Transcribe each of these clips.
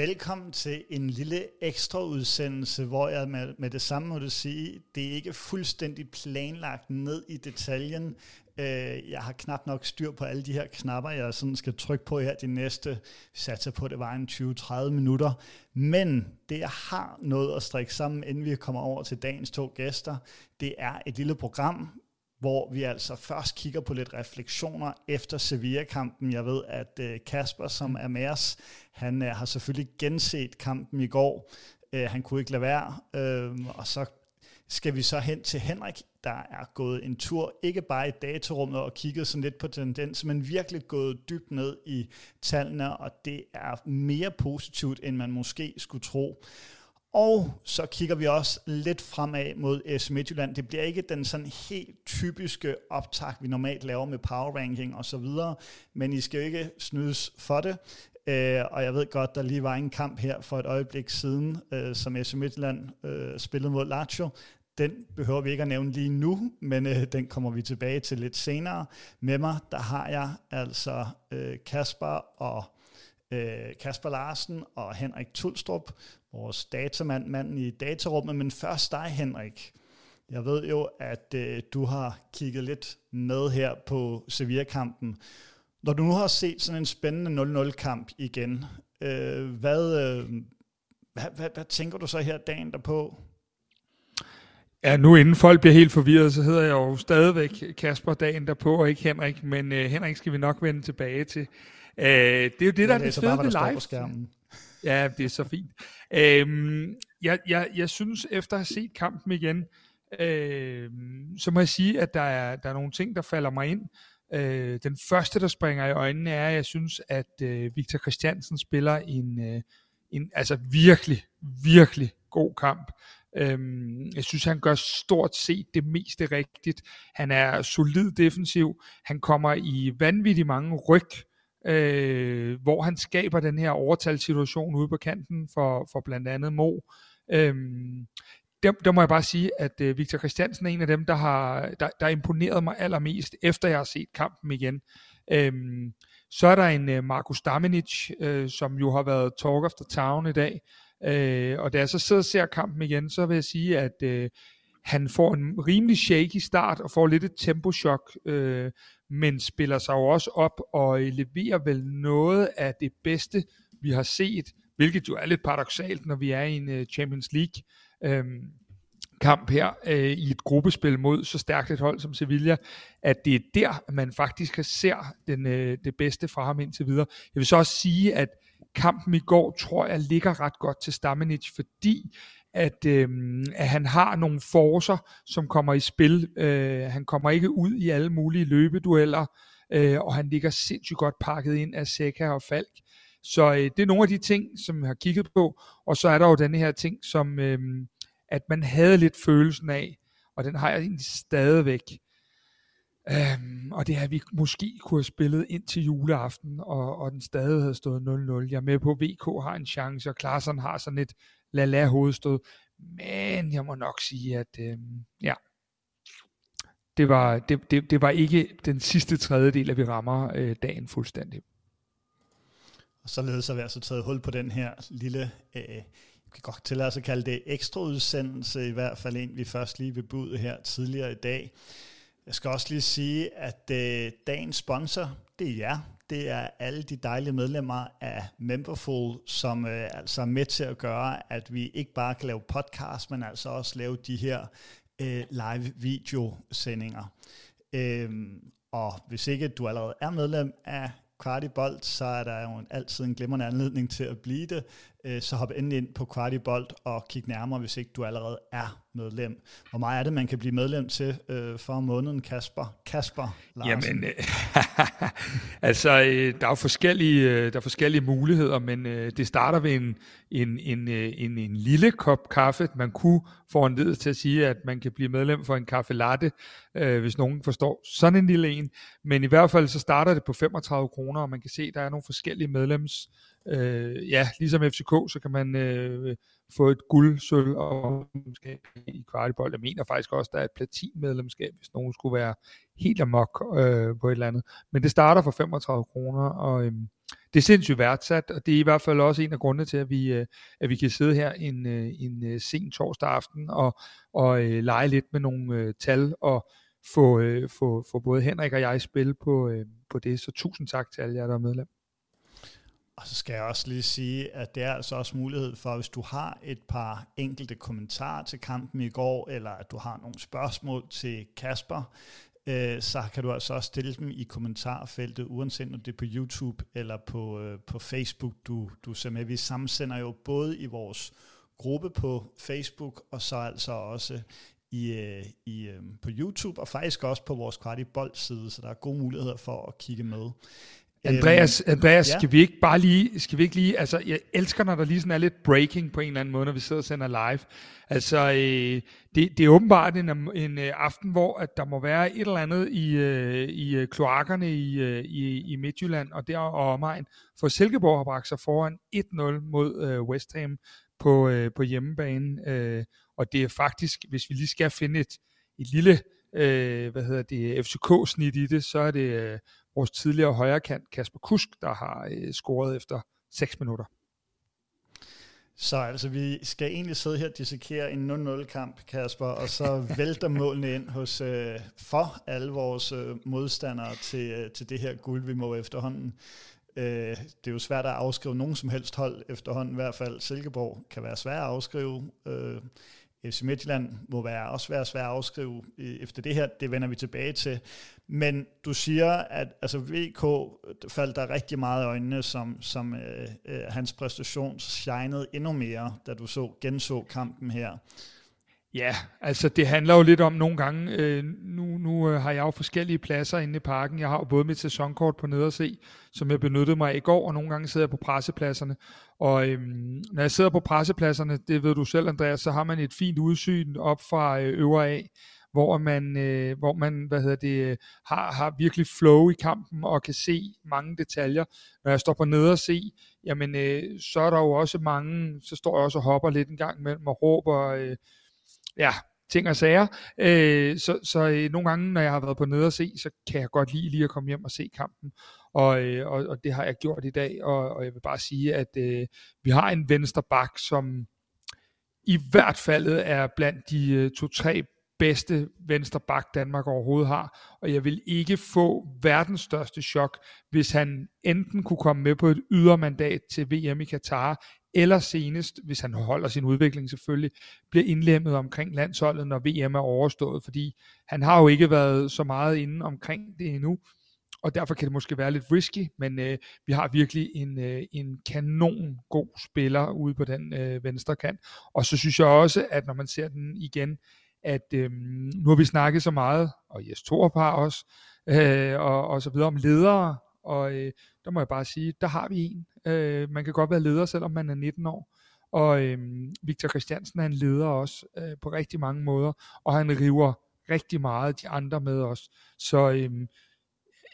Velkommen til en lille ekstra udsendelse, hvor jeg med, med det samme må du sige, det er ikke fuldstændig planlagt ned i detaljen. Øh, jeg har knap nok styr på alle de her knapper, jeg sådan skal trykke på her de næste, vi satser på, det var en 20-30 minutter. Men det, jeg har noget at strikke sammen, inden vi kommer over til dagens to gæster, det er et lille program, hvor vi altså først kigger på lidt refleksioner efter Sevilla-kampen. Jeg ved, at øh, Kasper, som er med os, han øh, har selvfølgelig genset kampen i går. Øh, han kunne ikke lade være. Og så skal vi så hen til Henrik, der er gået en tur, ikke bare i datorummet og kigget sådan lidt på tendens, men virkelig gået dybt ned i tallene, og det er mere positivt, end man måske skulle tro. Og så kigger vi også lidt fremad mod S Midtjylland. Det bliver ikke den sådan helt typiske optag, vi normalt laver med power ranking og så videre, men I skal jo ikke snydes for det. Uh, og jeg ved godt, der lige var en kamp her for et øjeblik siden, øh, som S Midtjylland øh, spillede mod Lazio. Den behøver vi ikke at nævne lige nu, men øh, den kommer vi tilbage til lidt senere. Med mig, der har jeg altså øh, Kasper og øh, Kasper Larsen og Henrik Tulstrup, vores datamand, manden i datarummet. Men først dig, Henrik. Jeg ved jo, at øh, du har kigget lidt med her på Sevilla-kampen. Når du nu har set sådan en spændende 0-0-kamp igen, øh, hvad, øh, hvad, hvad, hvad tænker du så her dagen derpå? Ja, nu inden folk bliver helt forvirret, så hedder jeg jo stadigvæk Kasper dagen derpå, og ikke Henrik, men øh, Henrik skal vi nok vende tilbage til. Øh, det er jo det, der er det fede ved live. På skærmen. Ja, det er så fint. Øhm, jeg, jeg, jeg synes, efter at have set kampen igen, øh, så må jeg sige, at der er, der er nogle ting, der falder mig ind. Øh, den første, der springer i øjnene, er, at jeg synes, at øh, Victor Christiansen spiller en, øh, en altså virkelig, virkelig god kamp. Øhm, jeg synes, han gør stort set det meste rigtigt. Han er solid defensiv. Han kommer i vanvittigt mange ryg øh, hvor han skaber den her overtalssituation ude på kanten for, for blandt andet Mo. Øhm, der, der må jeg bare sige, at øh, Victor Christiansen er en af dem, der har der, der imponeret mig allermest, efter jeg har set kampen igen. Øhm, så er der en øh, Markus Damenic, øh, som jo har været talk of the town i dag. Øh, og da jeg så sidder og ser kampen igen, så vil jeg sige, at øh, han får en rimelig shaky start og får lidt et tempochok, øh, men spiller sig jo også op og øh, leverer vel noget af det bedste, vi har set, hvilket jo er lidt paradoxalt, når vi er i en øh, Champions League øh, kamp her øh, i et gruppespil mod så stærkt et hold som Sevilla, at det er der, man faktisk ser den, øh, det bedste fra ham indtil videre. Jeg vil så også sige, at kampen i går, tror jeg, ligger ret godt til Stamenic, fordi at, øh, at han har nogle forser, som kommer i spil. Øh, han kommer ikke ud i alle mulige løbedueller, øh, og han ligger sindssygt godt pakket ind af Seca og Falk. Så øh, det er nogle af de ting, som jeg har kigget på, og så er der jo den her ting, som øh, at man havde lidt følelsen af, og den har jeg egentlig stadigvæk, Øhm, og det har vi måske kunne have spillet ind til juleaften, og, og den stadig havde stået 0-0. Jeg er med på, at VK har en chance, og Klaassen har sådan et la-la hovedstød. Men jeg må nok sige, at øh, ja, det var, det, det, det var ikke den sidste tredjedel, at vi rammer øh, dagen fuldstændig. Og således har vi altså taget hul på den her lille, øh, vi kan godt tillade os at kalde det ekstra udsendelse, i hvert fald en, vi først lige vil her tidligere i dag. Jeg skal også lige sige, at øh, dagens sponsor, det er jer. Det er alle de dejlige medlemmer af Memberful, som øh, altså er med til at gøre, at vi ikke bare kan lave podcast, men altså også lave de her øh, live videosendinger. Øhm, og hvis ikke du allerede er medlem af Kvartibolt, så er der jo altid en glimrende anledning til at blive det. Øh, så hop endelig ind på Kvartibolt og kig nærmere, hvis ikke du allerede er medlem. Hvor meget er det, man kan blive medlem til øh, for måneden, Kasper? Kasper Larsen. Jamen, øh, altså, øh, der er jo forskellige, øh, der er forskellige muligheder, men øh, det starter ved en, en, en, øh, en, en lille kop kaffe. Man kunne få en led til at sige, at man kan blive medlem for en kaffe latte, øh, hvis nogen forstår sådan en lille en. Men i hvert fald så starter det på 35 kroner, og man kan se, at der er nogle forskellige medlems øh, ja, ligesom FCK, så kan man øh, få et guld, sølv og i kvartibold. Jeg mener faktisk også, der er et platinmedlemskab, hvis nogen skulle være helt amok øh, på et eller andet. Men det starter for 35 kroner, og øh, det er sindssygt værdsat, og det er i hvert fald også en af grundene til, at vi, øh, at vi kan sidde her en, øh, en øh, sen torsdag aften og, og øh, lege lidt med nogle øh, tal og få, øh, få, få både Henrik og jeg i spil på, øh, på det. Så tusind tak til alle jer, der er medlem. Og så skal jeg også lige sige, at det er altså også mulighed for, hvis du har et par enkelte kommentarer til kampen i går, eller at du har nogle spørgsmål til Kasper, øh, så kan du altså også stille dem i kommentarfeltet, uanset om det er på YouTube eller på, øh, på Facebook, du, du ser med. Vi sammensender jo både i vores gruppe på Facebook, og så altså også i, øh, i, øh, på YouTube, og faktisk også på vores Kvartibold side, så der er gode muligheder for at kigge med. Andreas, øhm, Andreas ja. skal vi ikke bare lige, skal vi ikke lige, altså jeg elsker, når der lige sådan er lidt breaking på en eller anden måde, når vi sidder og sender live. Altså, øh, det, det er åbenbart en, en øh, aften, hvor at der må være et eller andet i, øh, i øh, kloakkerne i, øh, i, i Midtjylland og der og omegn, for Silkeborg har bragt sig foran 1-0 mod øh, West Ham på, øh, på hjemmebane, øh, og det er faktisk, hvis vi lige skal finde et, et lille, øh, hvad hedder det, FCK-snit i det, så er det øh, vores tidligere højrekant Kasper Kusk, der har øh, scoret efter 6 minutter. Så altså, vi skal egentlig sidde her og dissekere en 0-0-kamp, Kasper, og så vælter målene ind hos, øh, for alle vores øh, modstandere til, øh, til det her guld, vi må efterhånden. Øh, det er jo svært at afskrive nogen som helst hold efterhånden, i hvert fald Silkeborg kan være svært at afskrive. Øh, FC Midtjylland må være, også være svært at afskrive øh, efter det her, det vender vi tilbage til. Men du siger, at altså, VK faldt der rigtig meget i øjnene, som, som øh, øh, hans præstation shinede endnu mere, da du så genså kampen her. Ja, altså det handler jo lidt om nogle gange, øh, nu, nu øh, har jeg jo forskellige pladser inde i parken. Jeg har jo både mit sæsonkort på nederse, som jeg benyttede mig i går, og nogle gange sidder jeg på pressepladserne. Og øh, når jeg sidder på pressepladserne, det ved du selv Andreas, så har man et fint udsyn op fra øh, øvre af, hvor man, øh, hvor man hvad hedder det, øh, har, har virkelig flow i kampen og kan se mange detaljer. Når jeg står på nederse, jamen øh, så er der jo også mange, så står jeg også og hopper lidt en gang imellem og råber... Øh, ja, ting og sager. Øh, så så øh, nogle gange, når jeg har været på nede og se, så kan jeg godt lide lige at komme hjem og se kampen. Og, øh, og, og det har jeg gjort i dag, og, og jeg vil bare sige, at øh, vi har en venstre bak, som i hvert fald er blandt de øh, to-tre bedste venstre bak Danmark overhovedet har, og jeg vil ikke få verdens største chok, hvis han enten kunne komme med på et ydermandat til VM i Katar, eller senest, hvis han holder sin udvikling selvfølgelig, bliver indlemmet omkring landsholdet, når VM er overstået, fordi han har jo ikke været så meget inde omkring det endnu, og derfor kan det måske være lidt risky, men øh, vi har virkelig en, øh, en kanon god spiller ude på den øh, venstre kant. Og så synes jeg også, at når man ser den igen, at øh, nu har vi snakket så meget, og Jes Torp har også, øh, og, og så videre om ledere, og øh, der må jeg bare sige, der har vi en. Øh, man kan godt være leder, selvom man er 19 år. Og øh, Victor Christiansen er en leder også øh, på rigtig mange måder, og han river rigtig meget de andre med os. Så øh,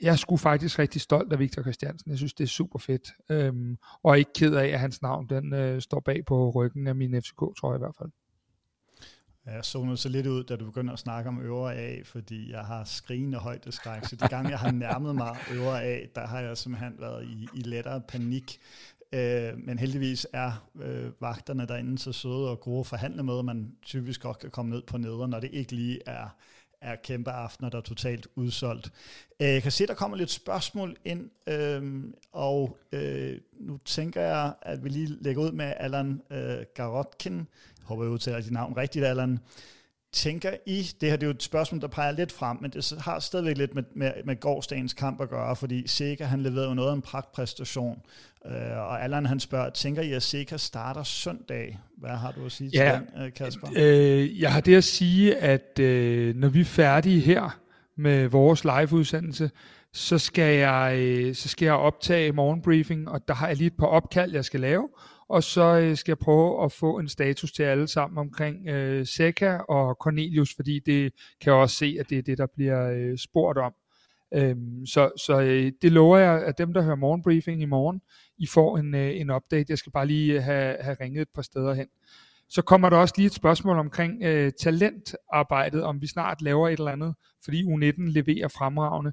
jeg skulle faktisk rigtig stolt af Victor Christiansen. Jeg synes, det er super fedt. Øh, og ikke ked af, at hans navn den øh, står bag på ryggen af min FCK, tror jeg i hvert fald. Jeg zonede så lidt ud, da du begynder at snakke om øvre A, fordi jeg har skrigende højdeskræk. Så de gange, jeg har nærmet mig øvre A, der har jeg simpelthen været i, i lettere panik. Øh, men heldigvis er øh, vagterne derinde så søde og gode at forhandle med, at man typisk godt kan komme ned på neder, når det ikke lige er er kæmpe aftener, der er totalt udsolgt. Øh, jeg kan se, der kommer lidt spørgsmål ind, øh, og øh, nu tænker jeg, at vi lige lægger ud med Allan øh, Garotkin. Jeg håber, jeg udtaler dit navn rigtigt, Allan. Tænker I, det her det er jo et spørgsmål, der peger lidt frem, men det har stadigvæk lidt med, med, med gårdsdagens kamp at gøre, fordi Sega han leverede jo noget af en pragtpræstation, øh, og Allan han spørger, tænker I, at Sega starter søndag? Hvad har du at sige ja, til den, øh, Kasper? Øh, jeg har det at sige, at øh, når vi er færdige her med vores live-udsendelse, så skal jeg, øh, så skal jeg optage morgenbriefing, og der har jeg lige et par opkald, jeg skal lave, og så øh, skal jeg prøve at få en status til alle sammen omkring øh, Seca og Cornelius, fordi det kan jeg også se, at det er det, der bliver øh, spurgt om. Øhm, så så øh, det lover jeg, at dem, der hører morgenbriefing i morgen, I får en, øh, en update. Jeg skal bare lige øh, have, have ringet et par steder hen. Så kommer der også lige et spørgsmål omkring øh, talentarbejdet, om vi snart laver et eller andet, fordi U19 leverer fremragende.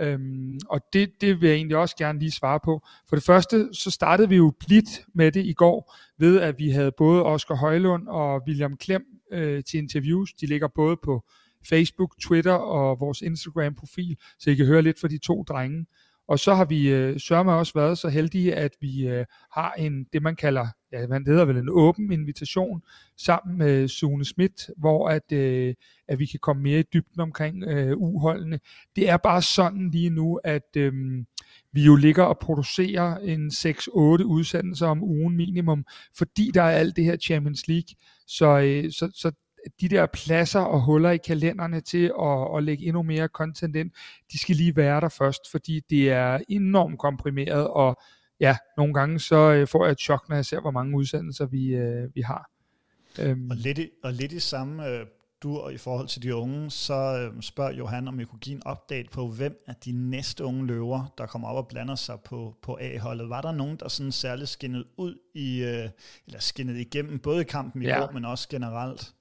Øhm, og det, det vil jeg egentlig også gerne lige svare på. For det første, så startede vi jo blidt med det i går, ved at vi havde både Oscar Højlund og William Klem øh, til interviews. De ligger både på Facebook, Twitter og vores Instagram-profil, så I kan høre lidt fra de to drenge. Og så har vi øh, sørme også været så heldige, at vi øh, har en, det man kalder, ja, man hedder vel en åben invitation, sammen med Sune Schmidt, hvor at, øh, at vi kan komme mere i dybden omkring øh, uholdene. Det er bare sådan lige nu, at øh, vi jo ligger og producerer en 6-8 udsendelser om ugen minimum, fordi der er alt det her Champions League. Så, øh, så, så de der pladser og huller i kalenderne til at, at lægge endnu mere content ind, de skal lige være der først, fordi det er enormt komprimeret, og ja, nogle gange så øh, får jeg et chok, når jeg ser, hvor mange udsendelser vi, øh, vi har. Øhm. Og, lidt i, og lidt i samme øh, dur i forhold til de unge, så øh, spørger Johan, om vi kunne give en update på, hvem er de næste unge løver, der kommer op og blander sig på, på A-holdet. Var der nogen, der sådan særligt skinnede ud i, øh, eller skinnede igennem, både i kampen i ja. går, men også generelt?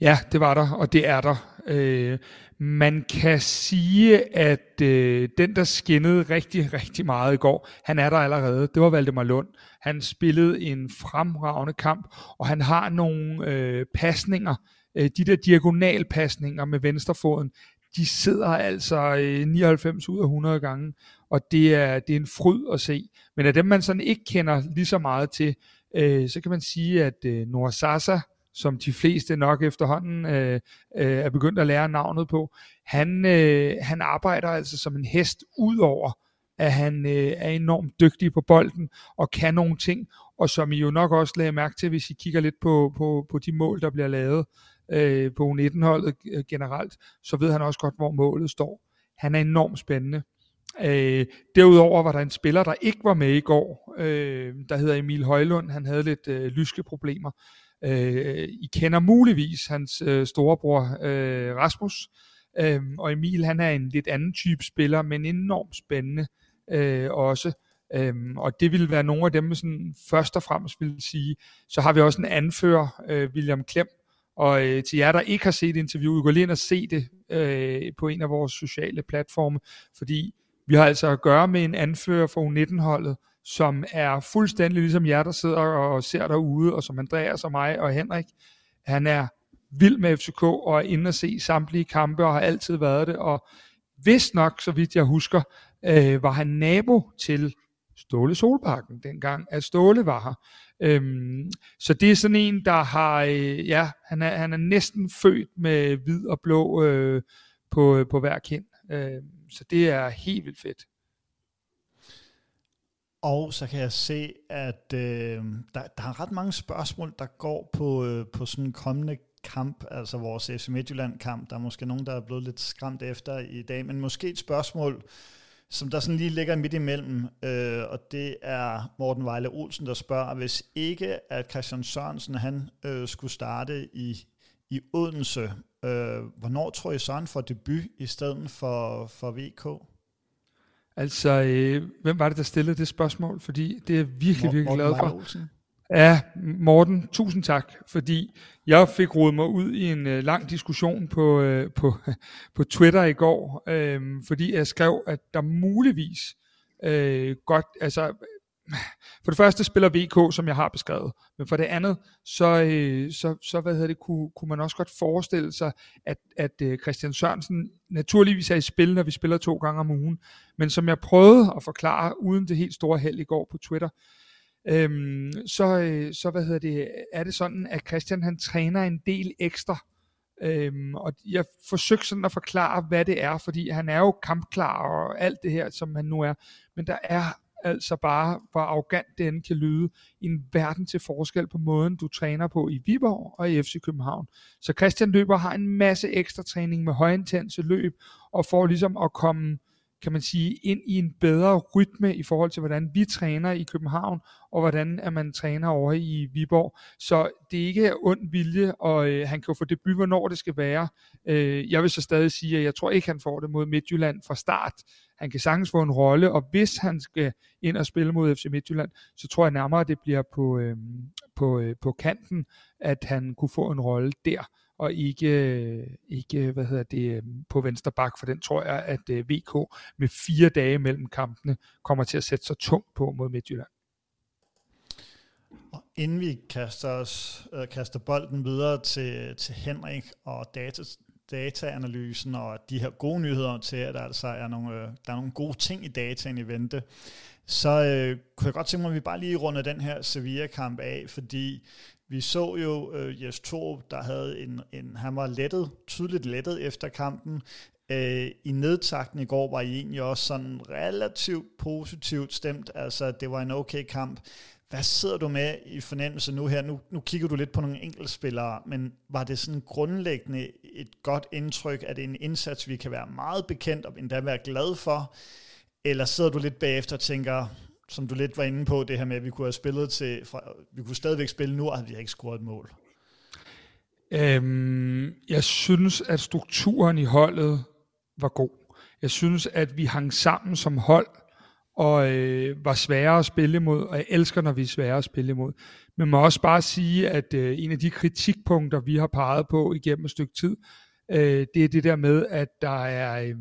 Ja, det var der, og det er der. Øh, man kan sige, at øh, den, der skinnede rigtig, rigtig meget i går, han er der allerede. Det var Valdemar Lund. Han spillede en fremragende kamp, og han har nogle øh, pasninger, øh, de der diagonalpasninger med venstrefoden, de sidder altså øh, 99 ud af 100 gange, og det er, det er en fryd at se. Men af dem, man sådan ikke kender lige så meget til, øh, så kan man sige, at øh, Noah Sasa, som de fleste nok efterhånden øh, øh, er begyndt at lære navnet på, han, øh, han arbejder altså som en hest ud over, at han øh, er enormt dygtig på bolden og kan nogle ting, og som I jo nok også lagde mærke til, hvis I kigger lidt på, på, på de mål, der bliver lavet øh, på U19-holdet øh, generelt, så ved han også godt, hvor målet står. Han er enormt spændende. Øh, derudover var der en spiller, der ikke var med i går, øh, der hedder Emil Højlund. Han havde lidt øh, lyske problemer, Øh, I kender muligvis hans øh, storebror øh, Rasmus, øh, og Emil han er en lidt anden type spiller, men enormt spændende øh, også. Øhm, og det vil være nogle af dem, sådan først og fremmest vil sige. Så har vi også en anfører, øh, William Klem, og øh, til jer, der ikke har set interviewet, gå lige ind og se det øh, på en af vores sociale platforme, fordi vi har altså at gøre med en anfører for U19-holdet, som er fuldstændig ligesom jer, der sidder og ser derude, og som Andreas og mig og Henrik. Han er vild med FCK og er inde og se samtlige kampe og har altid været det, og hvis nok, så vidt jeg husker, øh, var han nabo til Ståle Solparken, dengang at Ståle var her. Øhm, så det er sådan en, der har, øh, ja, han er, han er næsten født med hvid og blå øh, på, øh, på hver kind. Øh, så det er helt vildt fedt. Og så kan jeg se, at øh, der, der er ret mange spørgsmål, der går på, øh, på sådan en kommende kamp, altså vores FC Midtjylland kamp. Der er måske nogen, der er blevet lidt skræmt efter i dag, men måske et spørgsmål, som der sådan lige ligger midt imellem, øh, og det er Morten Vejle Olsen, der spørger, hvis ikke at Christian Sørensen han øh, skulle starte i, i Odense, øh, hvornår tror I Søren får debut i stedet for, for VK? Altså, øh, hvem var det, der stillede det spørgsmål? Fordi det er virkelig, virkelig glad for. Ja, Morten, tusind tak, fordi jeg fik rodet mig ud i en øh, lang diskussion på, øh, på, på Twitter i går, øh, fordi jeg skrev, at der muligvis øh, godt, altså for det første spiller VK, som jeg har beskrevet, men for det andet, så, øh, så, så hvad hedder det, kunne, kunne man også godt forestille sig, at, at øh, Christian Sørensen naturligvis er i spil, når vi spiller to gange om ugen, men som jeg prøvede at forklare, uden det helt store held i går på Twitter, øhm, så, øh, så hvad hedder det, er det sådan, at Christian han træner en del ekstra, Øhm, og jeg forsøgte sådan at forklare, hvad det er, fordi han er jo kampklar og alt det her, som han nu er. Men der er altså bare, hvor arrogant det end kan lyde, en verden til forskel på måden, du træner på i Viborg og i FC København. Så Christian Løber har en masse ekstra træning med højintense løb, og får ligesom at komme, kan man sige, ind i en bedre rytme i forhold til, hvordan vi træner i København, og hvordan at man træner over i Viborg. Så det er ikke ond vilje, og øh, han kan jo få debut, hvornår det skal være. Øh, jeg vil så stadig sige, at jeg tror ikke, han får det mod Midtjylland fra start. Han kan sagtens få en rolle, og hvis han skal ind og spille mod FC Midtjylland, så tror jeg nærmere, at det bliver på, øh, på, øh, på kanten, at han kunne få en rolle der og ikke, ikke hvad hedder det, øh, på venstre bak, for den tror jeg, at øh, VK med fire dage mellem kampene kommer til at sætte sig tungt på mod Midtjylland. Og inden vi kaster, os, øh, kaster bolden videre til, til Henrik og data, dataanalysen og de her gode nyheder til, at der altså er nogle, øh, der er nogle gode ting i dataen i vente, så øh, kunne jeg godt tænke mig, at vi bare lige runder den her Sevilla-kamp af, fordi vi så jo øh, Jes Torup, der havde en, en, han var lettet, tydeligt lettet efter kampen. Øh, I nedtakten i går var I egentlig også sådan relativt positivt stemt, altså det var en okay kamp. Hvad sidder du med i fornemmelse nu her? Nu, nu kigger du lidt på nogle enkeltspillere, men var det sådan grundlæggende et godt indtryk, at det er en indsats, vi kan være meget bekendt og endda være glad for? Eller sidder du lidt bagefter og tænker, som du lidt var inde på, det her med, at vi kunne have spillet til, fra, vi kunne stadigvæk spille nu, og vi har ikke scoret et mål? Øhm, jeg synes, at strukturen i holdet var god. Jeg synes, at vi hang sammen som hold, og øh, var svære at spille imod, og jeg elsker, når vi er svære at spille imod. Men må også bare sige, at øh, en af de kritikpunkter, vi har peget på igennem et stykke tid, øh, det er det der med, at der er, øh,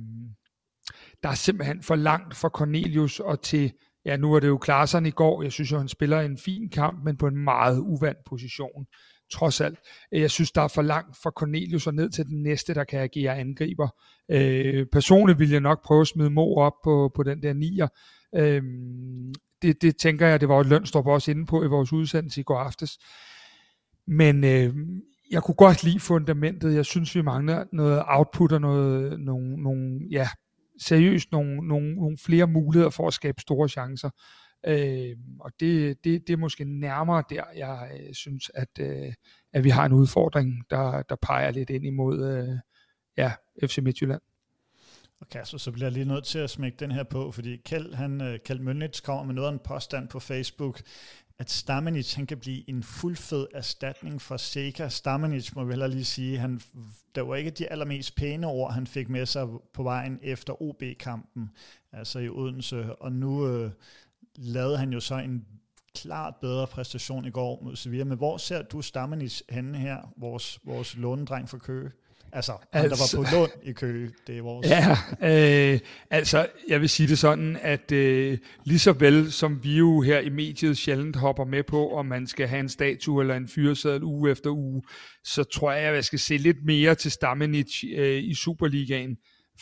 der er simpelthen for langt fra Cornelius og til Ja, nu er det jo Klaarsson i går. Jeg synes jo, han spiller en fin kamp, men på en meget uvandt position, trods alt. Jeg synes, der er for langt fra Cornelius og ned til den næste, der kan agere angriber. Øh, personligt vil jeg nok prøve at smide Mo op på, på den der nier. Øh, det, det tænker jeg, det var et lønstrup også inde på i vores udsendelse i går aftes. Men øh, jeg kunne godt lide fundamentet. Jeg synes, vi mangler noget output og noget, nogle, nogle ja, seriøst nogle, nogle, nogle flere muligheder for at skabe store chancer. Øh, og det, det, det er måske nærmere der, jeg øh, synes, at, øh, at vi har en udfordring, der, der peger lidt ind imod øh, ja, FC Midtjylland. Okay, så, så bliver jeg lige nødt til at smække den her på, fordi Kjeld, han, øh, Kjeld Mønitz kommer med noget af en påstand på Facebook, at Stamenic han kan blive en fuldfed erstatning for Seca. Stamenic må vi heller lige sige, han, der var ikke de allermest pæne ord, han fik med sig på vejen efter OB-kampen, altså i Odense, og nu øh, lavede han jo så en klart bedre præstation i går mod Sevilla. Men hvor ser du Stamenic henne her, vores, vores lånedreng for Køge? Altså, han altså, der var på lån i Køge, det er vores... Ja, øh, altså, jeg vil sige det sådan, at øh, lige så vel som vi jo her i mediet sjældent hopper med på, om man skal have en statue eller en fyreseddel uge efter uge, så tror jeg, at jeg skal se lidt mere til Stamenic øh, i Superligaen,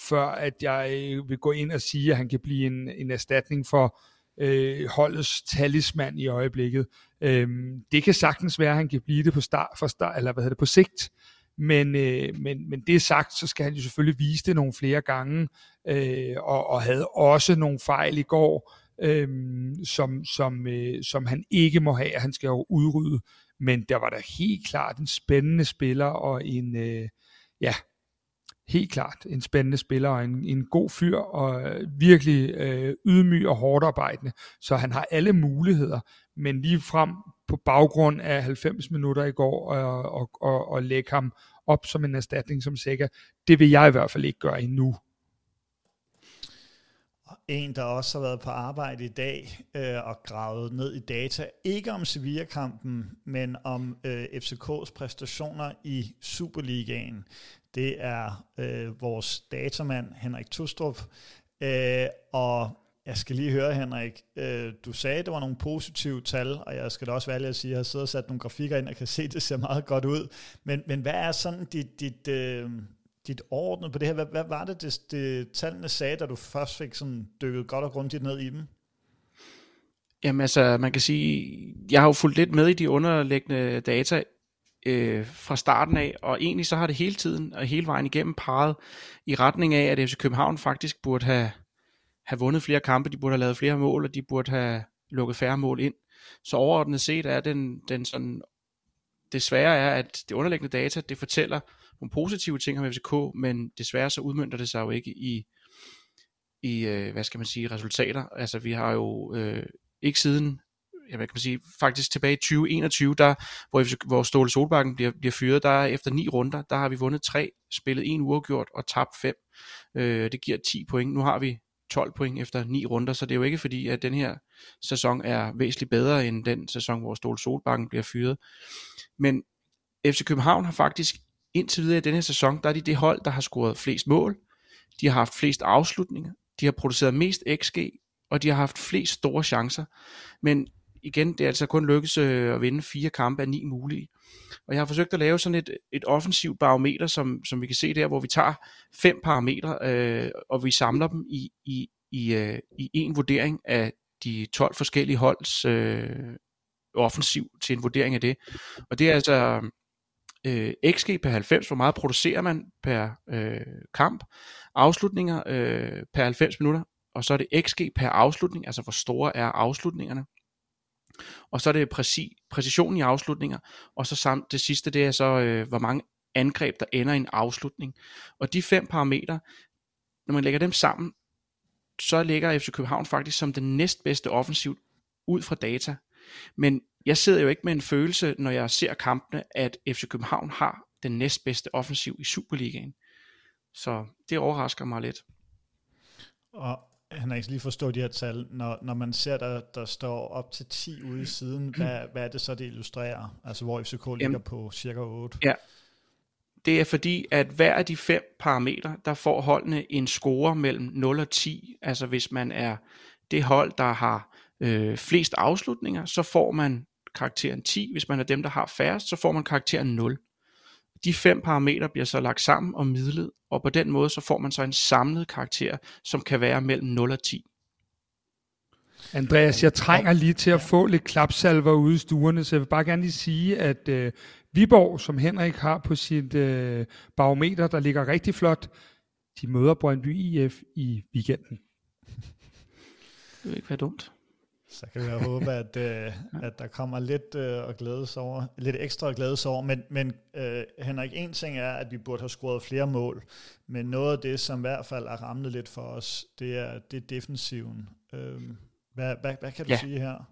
før at jeg øh, vil gå ind og sige, at han kan blive en, en erstatning for øh, holdets talisman i øjeblikket. Øh, det kan sagtens være, at han kan blive det på, start, for start, eller hvad hedder det, på sigt, men, øh, men, men det sagt, så skal han jo selvfølgelig vise det nogle flere gange, øh, og, og havde også nogle fejl i går, øh, som, som, øh, som han ikke må have, han skal jo udrydde. Men der var der helt klart en spændende spiller, og en, øh, ja, helt klart en spændende spiller, og en, en god fyr, og øh, virkelig øh, ydmyg og hårdt arbejdende. Så han har alle muligheder, men lige frem på baggrund af 90 minutter i går øh, og, og, og, og lægge ham op som en erstatning som sikker. Det vil jeg i hvert fald ikke gøre endnu. En, der også har været på arbejde i dag øh, og gravet ned i data, ikke om Sevilla-kampen, men om øh, FCK's præstationer i Superligaen. Det er øh, vores datamand Henrik Tustrup, øh, og jeg skal lige høre, Henrik. Øh, du sagde, at der var nogle positive tal, og jeg skal da også være at sige, at jeg har siddet og sat nogle grafikker ind, og kan se, at det ser meget godt ud. Men, men hvad er sådan dit, dit, øh, dit ordnet på det her? Hvad, hvad var det, det, det, tallene sagde, da du først fik sådan dykket godt og grundigt ned i dem? Jamen altså, man kan sige, jeg har jo fulgt lidt med i de underliggende data øh, fra starten af, og egentlig så har det hele tiden og hele vejen igennem peget i retning af, at FC København faktisk burde have have vundet flere kampe, de burde have lavet flere mål, og de burde have lukket færre mål ind. Så overordnet set er den, den sådan, desværre er, at det underliggende data, det fortæller nogle positive ting om FCK, men desværre så udmyndter det sig jo ikke i, i øh, hvad skal man sige, resultater. Altså vi har jo øh, ikke siden ja, hvad kan man sige, faktisk tilbage i 2021, der, hvor, hvor Ståle Solbakken bliver, bliver fyret, der efter ni runder, der har vi vundet tre, spillet en uafgjort og tabt fem. Øh, det giver 10 point. Nu har vi 12 point efter ni runder, så det er jo ikke fordi, at den her sæson er væsentligt bedre end den sæson, hvor Ståle Solbakken bliver fyret. Men FC København har faktisk indtil videre i denne her sæson, der er de det hold, der har scoret flest mål, de har haft flest afslutninger, de har produceret mest XG, og de har haft flest store chancer. Men igen, det er altså kun lykkes øh, at vinde fire kampe af ni mulige. Og jeg har forsøgt at lave sådan et, et offensivt barometer, som, som vi kan se der, hvor vi tager fem parametre, øh, og vi samler dem i, i, i, øh, i en vurdering af de 12 forskellige holds øh, offensiv til en vurdering af det. Og det er altså øh, XG per 90, hvor meget producerer man per øh, kamp, afslutninger øh, per 90 minutter, og så er det XG per afslutning, altså hvor store er afslutningerne. Og så er det præcis, præcision i afslutninger, og så samt det sidste, det er så, øh, hvor mange angreb, der ender i en afslutning. Og de fem parametre, når man lægger dem sammen, så ligger FC København faktisk som den næstbedste offensiv ud fra data. Men jeg sidder jo ikke med en følelse, når jeg ser kampene, at FC København har den næstbedste offensiv i Superligaen. Så det overrasker mig lidt. Og han har ikke lige forstået de her tal. Når, når man ser, der, der står op til 10 ude i siden, hvad, hvad er det så, det illustrerer? Altså hvor FCK ligger Jamen, på cirka 8? Ja, det er fordi, at hver af de fem parametre, der får holdene en score mellem 0 og 10. Altså hvis man er det hold, der har øh, flest afslutninger, så får man karakteren 10. Hvis man er dem, der har færrest, så får man karakteren 0. De fem parametre bliver så lagt sammen og midlet, og på den måde så får man så en samlet karakter, som kan være mellem 0 og 10. Andreas, jeg trænger lige til at få lidt klapsalver ude i stuerne, så jeg vil bare gerne lige sige, at øh, Viborg, som Henrik har på sit øh, barometer, der ligger rigtig flot, de møder Brøndby IF i weekenden. Det vil ikke være dumt. Så kan vi håbe, at, øh, at der kommer lidt øh, at glædes over, lidt ekstra at glædes over. Men, men øh, Henrik, en ting er, at vi burde have scoret flere mål. Men noget af det, som i hvert fald er ramlet lidt for os, det er, det er defensiven. Øh, hvad, hvad, hvad kan du ja. sige her?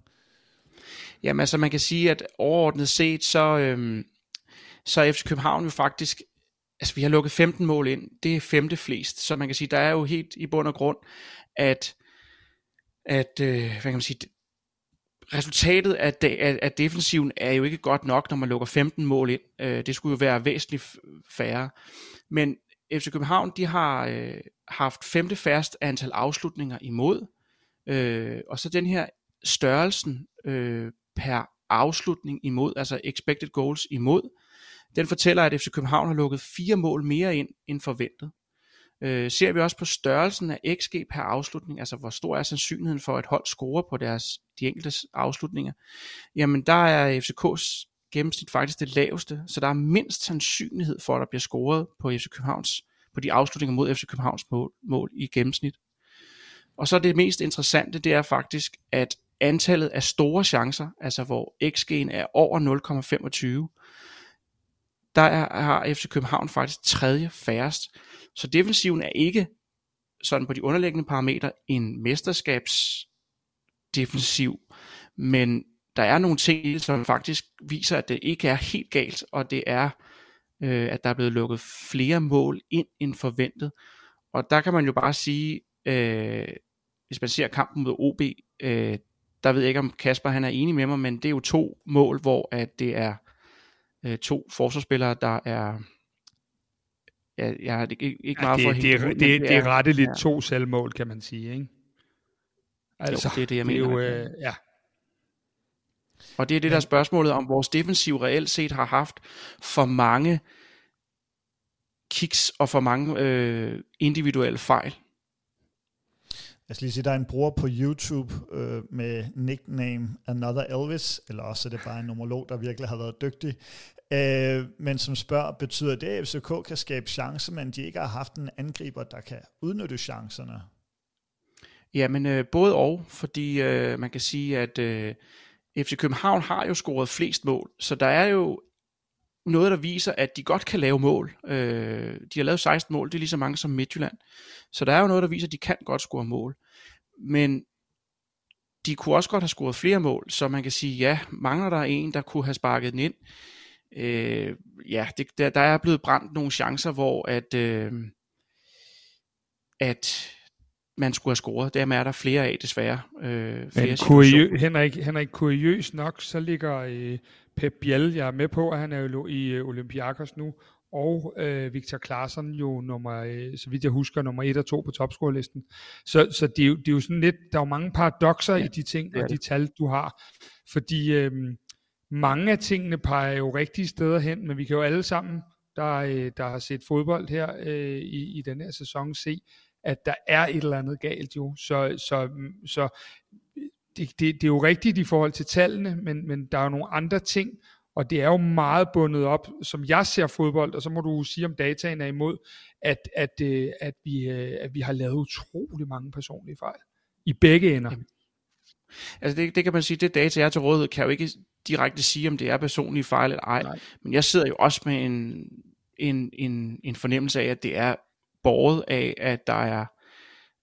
Jamen altså, man kan sige, at overordnet set, så, øh, så er FC København jo faktisk altså vi har lukket 15 mål ind, det er femte flest, så man kan sige, der er jo helt i bund og grund, at at øh, hvad kan man sige, resultatet af, de, af, af defensiven er jo ikke godt nok, når man lukker 15 mål ind. Øh, det skulle jo være væsentligt færre. Men FC København, de har øh, haft femte færrest antal afslutninger imod, øh, og så den her størrelsen øh, per afslutning imod, altså expected goals imod, den fortæller, at FC København har lukket fire mål mere ind end forventet. Øh, ser vi også på størrelsen af XG per afslutning, altså hvor stor er sandsynligheden for, at hold scorer på deres, de enkelte afslutninger, jamen der er FCK's gennemsnit faktisk det laveste, så der er mindst sandsynlighed for, at der bliver scoret på FC Københavns, på de afslutninger mod FC Københavns mål, mål i gennemsnit. Og så det mest interessante, det er faktisk, at antallet af store chancer, altså hvor XG'en er over 0,25, der er, har FC København faktisk tredje færrest. Så defensiven er ikke sådan på de underliggende parametre en mesterskabsdefensiv, men der er nogle ting, som faktisk viser, at det ikke er helt galt, og det er, øh, at der er blevet lukket flere mål ind end forventet. Og der kan man jo bare sige, øh, hvis man ser kampen mod OB, øh, der ved jeg ikke, om Kasper han er enig med mig, men det er jo to mål, hvor at det er øh, to forsvarsspillere, der er jeg, jeg har ikke, ikke meget ja, det, for det, det, det, det er retteligt ja. to selvmål, kan man sige, ikke? Altså, jo, det er det, jeg mener. Det er jo, øh, ja. Og det er det der spørgsmålet om, vores defensiv reelt set har haft for mange kicks og for mange øh, individuelle fejl. Jeg skal lige sige, der er en bror på YouTube øh, med nickname Another Elvis, eller også er det bare en nomolog, der virkelig har været dygtig, øh, men som spørger, betyder det, at FCK kan skabe chancer, men de ikke har haft en angriber, der kan udnytte chancerne? Jamen, øh, både og, fordi øh, man kan sige, at øh, FC København har jo scoret flest mål, så der er jo noget, der viser, at de godt kan lave mål. Øh, de har lavet 16 mål, det er lige så mange som Midtjylland. Så der er jo noget, der viser, at de kan godt score mål. Men de kunne også godt have scoret flere mål, så man kan sige, ja, mangler der en, der kunne have sparket den ind. Øh, ja, det, der, der er blevet brændt nogle chancer, hvor at, øh, at man skulle have scoret. Dem er der flere af, desværre. Øh, flere Men kuriø, Henrik, Henrik, kuriøs nok, så ligger øh, Pep Biel, jeg er med på, at han er jo i øh, Olympiakos nu, og øh, Victor Claesson jo nummer, øh, så vidt jeg husker, nummer 1 og 2 på topscorelisten. Så, så det, er jo, det er jo sådan lidt, der er jo mange paradoxer ja, i de ting og de tal, du har. Fordi øh, mange af tingene peger jo rigtige steder hen, men vi kan jo alle sammen, der, øh, der har set fodbold her øh, i, i den her sæson, se, at der er et eller andet galt jo. Så, så, så det, det, det er jo rigtigt i forhold til tallene, men, men der er jo nogle andre ting, og det er jo meget bundet op, som jeg ser fodbold, og så må du sige, om dataen er imod, at, at, øh, at, vi, øh, at vi har lavet utrolig mange personlige fejl. I begge ender. Jamen. Altså det, det kan man sige, det data, jeg er til rådighed, kan jo ikke direkte sige, om det er personlige fejl eller ej. Nej. Men jeg sidder jo også med en, en, en, en fornemmelse af, at det er båret af, at der er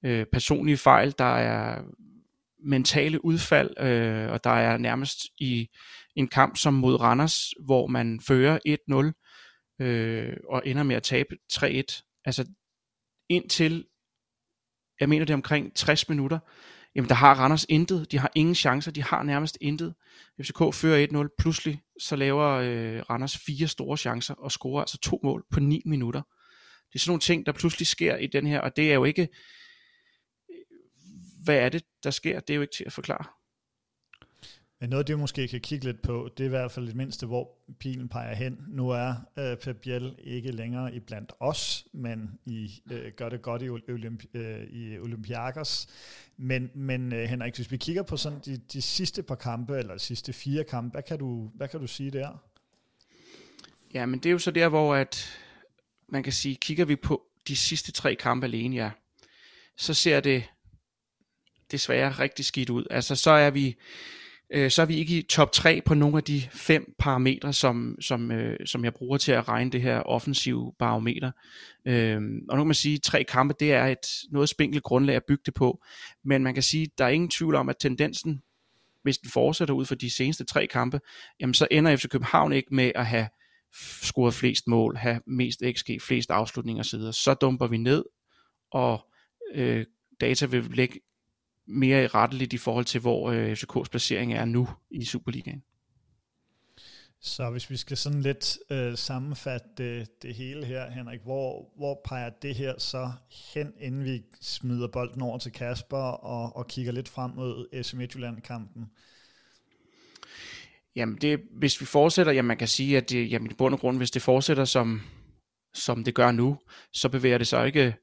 øh, personlige fejl, der er mentale udfald, øh, og der er nærmest i en kamp som mod Randers, hvor man fører 1-0 øh, og ender med at tabe 3-1. Altså indtil, jeg mener det er omkring 60 minutter, jamen der har Randers intet, de har ingen chancer, de har nærmest intet. FCK fører 1-0, pludselig så laver øh, Randers fire store chancer og scorer altså to mål på 9 minutter. Det er sådan nogle ting, der pludselig sker i den her, og det er jo ikke, hvad er det, der sker? Det er jo ikke til at forklare. Men noget, det måske kan kigge lidt på, det er i hvert fald det mindste, hvor pilen peger hen. Nu er øh, Pep Biel ikke længere i blandt os, men I øh, gør det godt i, Olympi- øh, i Olympiakos. Men, men øh, Henrik, hvis vi kigger på sådan de, de sidste par kampe, eller de sidste fire kampe, hvad kan du, hvad kan du sige der? Ja, men det er jo så der, hvor at man kan sige, kigger vi på de sidste tre kampe alene, ja, så ser det desværre rigtig skidt ud. Altså så er vi øh, så er vi ikke i top 3 på nogle af de fem parametre, som, som, øh, som jeg bruger til at regne det her offensive barometer. Øh, og nu kan man sige, at tre kampe, det er et noget spinkelt grundlag at bygge det på. Men man kan sige, at der er ingen tvivl om, at tendensen, hvis den fortsætter ud for de seneste tre kampe, jamen så ender FC København ikke med at have scoret flest mål, have mest XG, flest afslutninger osv. Så dumper vi ned, og øh, data vil lægge mere retteligt i forhold til, hvor øh, FCK's placering er nu i Superligaen. Så hvis vi skal sådan lidt øh, sammenfatte det, det hele her, Henrik, hvor, hvor peger det her så hen, inden vi smider bolden over til Kasper og, og kigger lidt frem mod SM Midtjylland-kampen? Jamen, det, hvis vi fortsætter, jamen man kan sige, at det, jamen, i bund og grund, hvis det fortsætter som, som det gør nu, så bevæger det sig ikke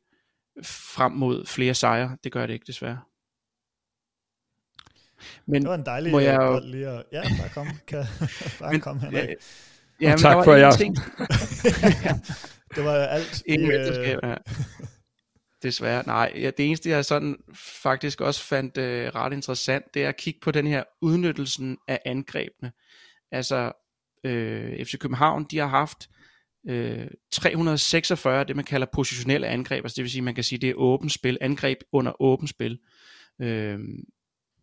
frem mod flere sejre. Det gør det ikke, desværre. Men det var en dejlig må jeg jo... lige at... Ja, bare kom. Kan, bare men, kom, Henrik. Ja, ja, men tak for jer. Ting... det var alt. Ingen øh... ja. Desværre, nej. Ja, det eneste, jeg sådan faktisk også fandt øh, ret interessant, det er at kigge på den her udnyttelsen af angrebene. Altså, øh, FC København, de har haft øh, 346, det man kalder positionelle angreb, altså det vil sige, man kan sige, det er åbent spil, angreb under åbent spil. Øh,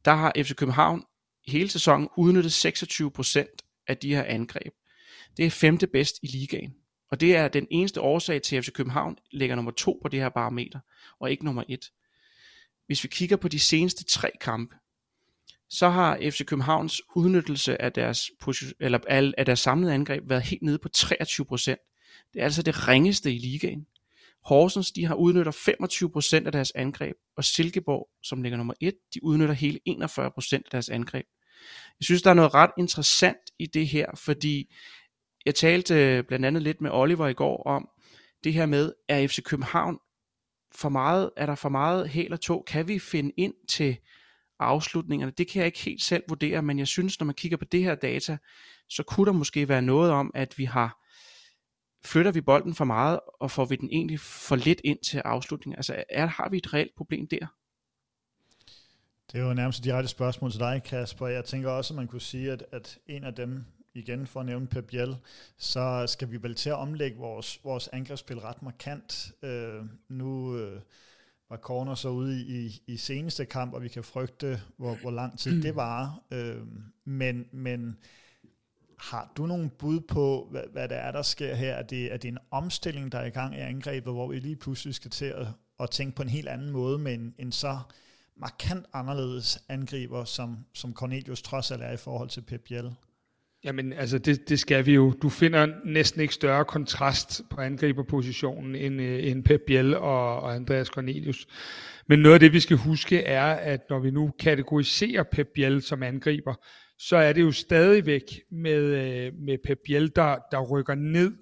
der har FC København hele sæsonen udnyttet 26% af de her angreb. Det er femte bedst i ligaen. Og det er den eneste årsag til, at FC København ligger nummer to på det her barometer, og ikke nummer et. Hvis vi kigger på de seneste tre kampe, så har FC Københavns udnyttelse af deres, eller af deres samlede angreb været helt nede på 23%. Det er altså det ringeste i ligaen. Horsens, de har udnytter 25% af deres angreb, og Silkeborg, som ligger nummer 1, de udnytter hele 41% af deres angreb. Jeg synes, der er noget ret interessant i det her, fordi jeg talte øh, blandt andet lidt med Oliver i går om det her med, er FC København for meget, er der for meget hæl og tog? Kan vi finde ind til afslutningerne? Det kan jeg ikke helt selv vurdere, men jeg synes, når man kigger på det her data, så kunne der måske være noget om, at vi har flytter vi bolden for meget, og får vi den egentlig for lidt ind til afslutningen? Altså er, har vi et reelt problem der? Det er jo nærmest et direkte spørgsmål til dig, Kasper. Jeg tænker også, at man kunne sige, at, at en af dem, igen for at nævne Pep Biel, så skal vi vel til at omlægge vores, vores angrebsspil ret markant. Øh, nu øh, var Corner så ude i, i seneste kamp, og vi kan frygte, hvor, hvor lang tid det var. Øh, men, men har du nogle bud på, hvad, hvad der er, der sker her? Er det, er det en omstilling, der er i gang i angrebet, hvor vi lige pludselig skal til at, at tænke på en helt anden måde, men en så markant anderledes angriber, som, som Cornelius trods alt er i forhold til Pep Biel? Jamen, altså det, det skal vi jo. Du finder næsten ikke større kontrast på angriberpositionen end, øh, end Pep Biel og, og Andreas Cornelius. Men noget af det, vi skal huske, er, at når vi nu kategoriserer Pep Biel som angriber, så er det jo stadigvæk med, øh, med Pep Biel, der, der rykker ned,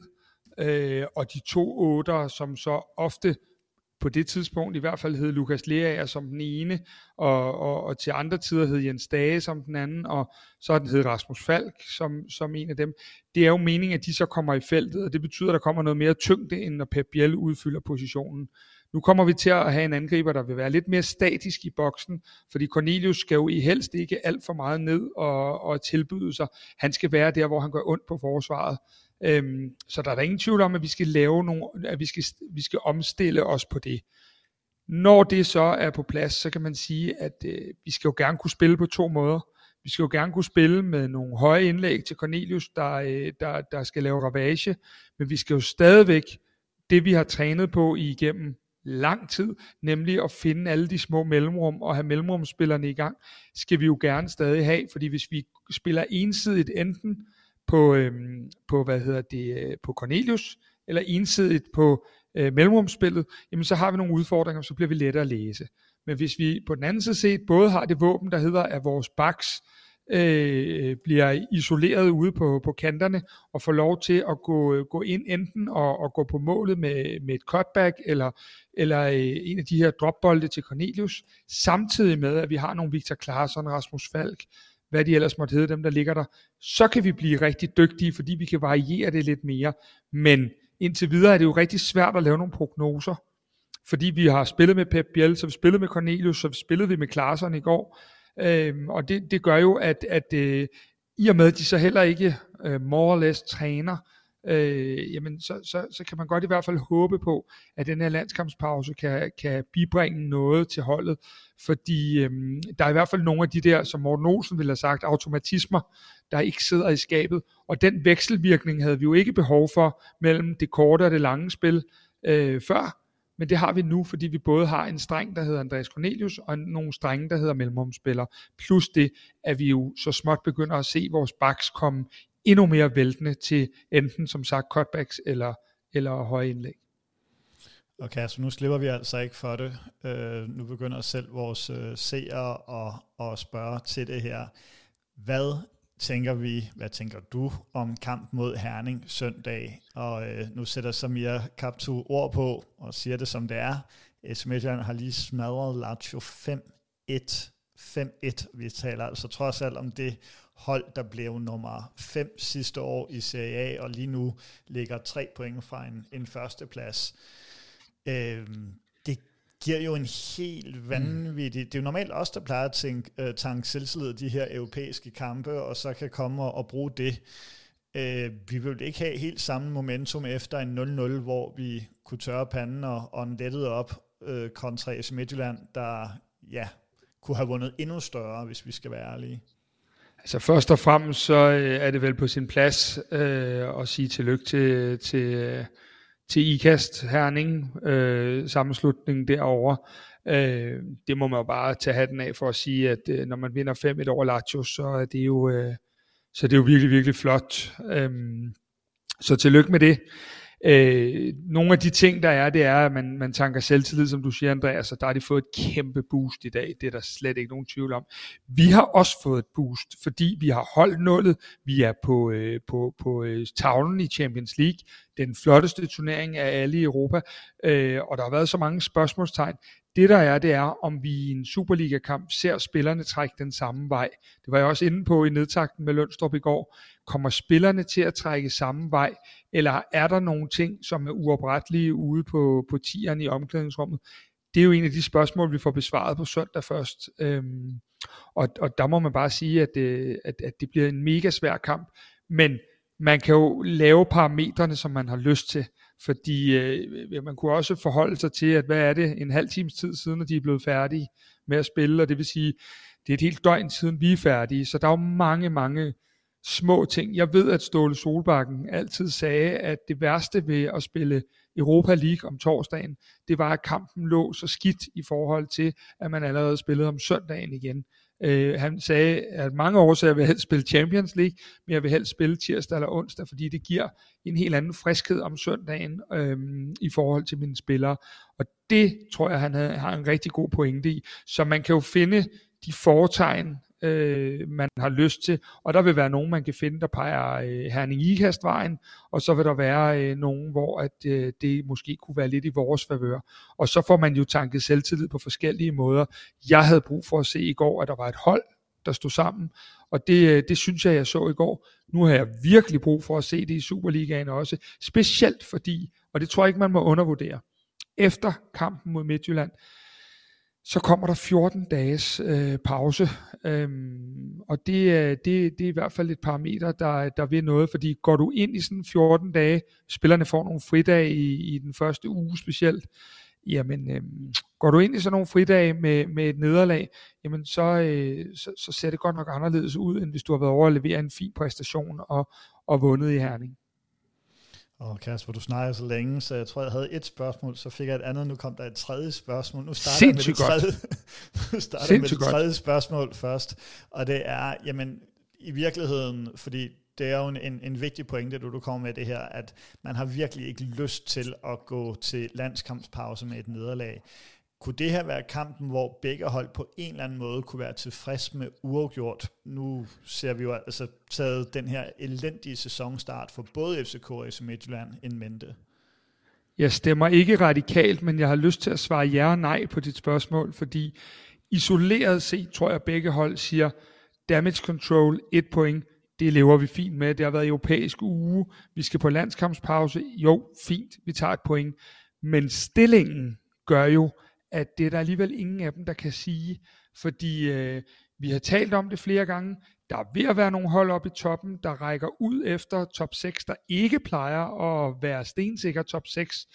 øh, og de to otter, som så ofte på det tidspunkt i hvert fald hed Lukas Leaer som den ene, og, og, og til andre tider hed Jens Dage som den anden, og så har den hed Rasmus Falk som, som en af dem. Det er jo meningen, at de så kommer i feltet, og det betyder, at der kommer noget mere tyngde, end når Pep Biel udfylder positionen. Nu kommer vi til at have en angriber, der vil være lidt mere statisk i boksen, fordi Cornelius skal jo i helst ikke alt for meget ned og, og tilbyde sig. Han skal være der, hvor han gør ondt på forsvaret. Øhm, så der er der ingen tvivl om, at vi skal lave nogle, at vi skal, vi skal omstille os på det. Når det så er på plads, så kan man sige, at øh, vi skal jo gerne kunne spille på to måder. Vi skal jo gerne kunne spille med nogle høje indlæg til Cornelius, der, øh, der, der skal lave ravage, men vi skal jo stadigvæk, det vi har trænet på igennem lang tid, nemlig at finde alle de små mellemrum og have mellemrumspillerne i gang, skal vi jo gerne stadig have, fordi hvis vi spiller ensidigt enten på, øhm, på hvad hedder det, øh, på Cornelius, eller ensidigt på øh, mellemrumspillet, jamen så har vi nogle udfordringer, så bliver vi lettere at læse. Men hvis vi på den anden side set både har det våben, der hedder, at vores backs øh, bliver isoleret ude på, på kanterne og får lov til at gå, gå ind enten og, og gå på målet med, med et cutback eller, eller øh, en af de her dropbolde til Cornelius, samtidig med at vi har nogle Victor Klaarsson, Rasmus Falk, hvad de ellers måtte hedde, dem der ligger der, så kan vi blive rigtig dygtige, fordi vi kan variere det lidt mere. Men indtil videre er det jo rigtig svært at lave nogle prognoser, fordi vi har spillet med Pep Biel, så vi spillede med Cornelius, så vi spillede vi med Klaarsson i går, øhm, og det, det gør jo, at, at øh, i og med, at de så heller ikke øh, more or less træner, øh, jamen så, så, så kan man godt i hvert fald håbe på, at den her landskampspause kan, kan bibringe noget til holdet, fordi øh, der er i hvert fald nogle af de der, som Morten Olsen ville have sagt, automatismer, der ikke sidder i skabet, og den vekselvirkning havde vi jo ikke behov for mellem det korte og det lange spil øh, før, men det har vi nu, fordi vi både har en streng, der hedder Andreas Cornelius, og nogle strenge, der hedder mellemrumspiller. Plus det, at vi jo så småt begynder at se vores backs komme endnu mere væltende til enten som sagt cutbacks eller, eller høje indlæg. Okay, så nu slipper vi altså ikke for det. Uh, nu begynder selv vores uh, seere at, at spørge til det her. Hvad tænker vi, hvad tænker du om kamp mod Herning søndag? Og øh, nu sætter Samir Kaptu ord på og siger det som det er. Smidtjern har lige smadret Lazio 5-1. 5-1. Vi taler altså trods alt om det hold, der blev nummer 5 sidste år i Serie A, og lige nu ligger tre point fra en, en førsteplads. Øh, giver jo en helt vanvittig... Mm. Det er jo normalt os, der plejer at tænke, uh, tanke selvtillid de her europæiske kampe, og så kan komme og, og bruge det. Uh, vi vil ikke have helt samme momentum efter en 0-0, hvor vi kunne tørre panden og, og lettet op uh, kontra AC Midtjylland, der ja, kunne have vundet endnu større, hvis vi skal være ærlige. Altså først og fremmest så øh, er det vel på sin plads øh, at sige tillykke til, til, til IKAST Herning, øh, sammenslutning derovre. Øh, det må man jo bare tage hatten af for at sige, at øh, når man vinder 5-1 over Lazio, så er det jo, øh, så det er jo virkelig, virkelig flot. Øh, så tillykke med det. Øh, nogle af de ting, der er, det er, at man, man tanker selvtillid, som du siger, Andreas, og der har de fået et kæmpe boost i dag. Det er der slet ikke nogen tvivl om. Vi har også fået et boost, fordi vi har holdt nullet. Vi er på, øh, på, på øh, tavlen i Champions League. Den flotteste turnering af alle i Europa. Øh, og der har været så mange spørgsmålstegn. Det der er, det er, om vi i en Superliga-kamp ser spillerne trække den samme vej. Det var jeg også inde på i nedtakten med Lønstrup i går. Kommer spillerne til at trække samme vej, eller er der nogle ting, som er uoprettelige ude på, på tieren i omklædningsrummet? Det er jo en af de spørgsmål, vi får besvaret på søndag først. Øhm, og, og der må man bare sige, at, det, at, at det bliver en mega svær kamp. Men man kan jo lave parametrene, som man har lyst til, fordi øh, man kunne også forholde sig til, at hvad er det en halv times tid siden, at de er blevet færdige med at spille, og det vil sige, det er et helt døgn siden, vi er færdige, så der er jo mange, mange små ting. Jeg ved, at Ståle Solbakken altid sagde, at det værste ved at spille Europa League om torsdagen, det var, at kampen lå så skidt i forhold til, at man allerede spillede om søndagen igen. Øh, han sagde, at mange årsager vil helst spille Champions League, men jeg vil helst spille tirsdag eller onsdag, fordi det giver en helt anden friskhed om søndagen øh, i forhold til mine spillere. Og det tror jeg, han havde, har en rigtig god pointe i. Så man kan jo finde de foretegn, øh, man har lyst til, og der vil være nogen, man kan finde, der peger øh, Herning Ikastvejen, og så vil der være øh, nogen, hvor at, øh, det måske kunne være lidt i vores favør. Og så får man jo tanket selvtillid på forskellige måder. Jeg havde brug for at se i går, at der var et hold, der stod sammen, og det, øh, det synes jeg, jeg så i går. Nu har jeg virkelig brug for at se det i Superligaen også, specielt fordi, og det tror jeg ikke, man må undervurdere, efter kampen mod Midtjylland, så kommer der 14 dages øh, pause, øhm, og det, øh, det, det er i hvert fald et parameter, der, der vil noget, fordi går du ind i sådan 14 dage, spillerne får nogle fridage i, i den første uge specielt, jamen øhm, går du ind i sådan nogle fridage med, med et nederlag, jamen så, øh, så, så ser det godt nok anderledes ud, end hvis du har været over at levere en fin præstation og, og vundet i Herning. Og Kasper, du snakker så længe, så jeg tror, jeg havde et spørgsmål, så fik jeg et andet, nu kom der et tredje spørgsmål. Nu starter jeg med det tredje, nu starter med det tredje spørgsmål først, og det er, jamen, i virkeligheden, fordi det er jo en, en vigtig pointe, du, du kommer med det her, at man har virkelig ikke lyst til at gå til landskampspause med et nederlag. Kunne det her være kampen, hvor begge hold på en eller anden måde kunne være tilfreds med uafgjort? Nu ser vi jo altså taget den her elendige sæsonstart for både FCK og FC Midtjylland en mente. Jeg stemmer ikke radikalt, men jeg har lyst til at svare ja og nej på dit spørgsmål, fordi isoleret set tror jeg, at begge hold siger, damage control, et point, det lever vi fint med. Det har været europæisk uge, vi skal på landskampspause, jo, fint, vi tager et point. Men stillingen gør jo, at det er der alligevel ingen af dem, der kan sige, fordi øh, vi har talt om det flere gange, der er ved at være nogle hold op i toppen, der rækker ud efter top 6, der ikke plejer at være stensikker top 6,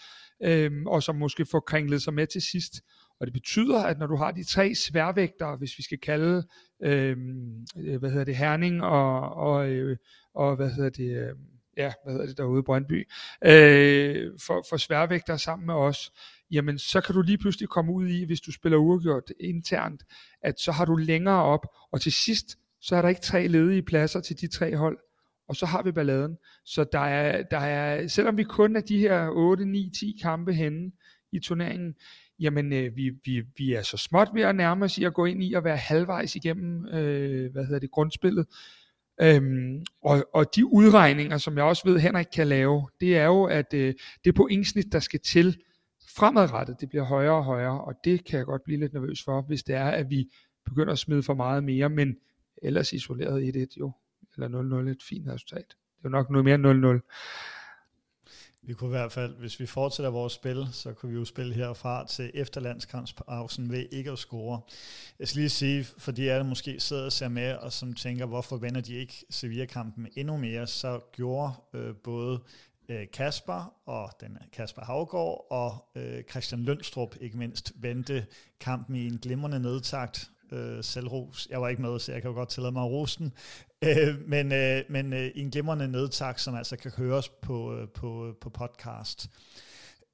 øh, og som måske får kringlet sig med til sidst. Og det betyder, at når du har de tre sværvægtere, hvis vi skal kalde, øhm, øh, hvad hedder det, Herning og, og, øh, og hvad hedder det, øh, ja, hvad hedder det derude i Brøndby, øh, for, for sværvægtere sammen med os, jamen så kan du lige pludselig komme ud i, hvis du spiller uafgjort internt, at så har du længere op, og til sidst, så er der ikke tre ledige pladser til de tre hold, og så har vi balladen. Så der er, der er selvom vi kun er de her 8, 9, 10 kampe henne i turneringen, jamen øh, vi, vi, vi er så småt ved at nærme os i at gå ind i at være halvvejs igennem, øh, hvad hedder det, grundspillet. Øhm, og, og de udregninger, som jeg også ved, Henrik kan lave, det er jo, at øh, det pointsnit, der skal til fremadrettet, det bliver højere og højere, og det kan jeg godt blive lidt nervøs for, hvis det er, at vi begynder at smide for meget mere, men ellers isoleret 1-1 jo, eller 0-0 et fint resultat. Det er jo nok noget mere 0-0. Vi kunne i hvert fald, hvis vi fortsætter vores spil, så kunne vi jo spille herfra til efterlandskampspausen ved ikke at score. Jeg skal lige sige, for de er der måske sidder og ser med, og som tænker, hvorfor vender de ikke Sevilla-kampen endnu mere, så gjorde øh, både øh, Kasper og den Kasper Havgård og øh, Christian Lønstrup ikke mindst vendte kampen i en glimrende nedtakt. Øh, selvros. Jeg var ikke med, så jeg kan jo godt tillade mig rosen. Øh, men øh, men øh, i en glimrende nedtakt, som altså kan høres på, øh, på, øh, på podcast.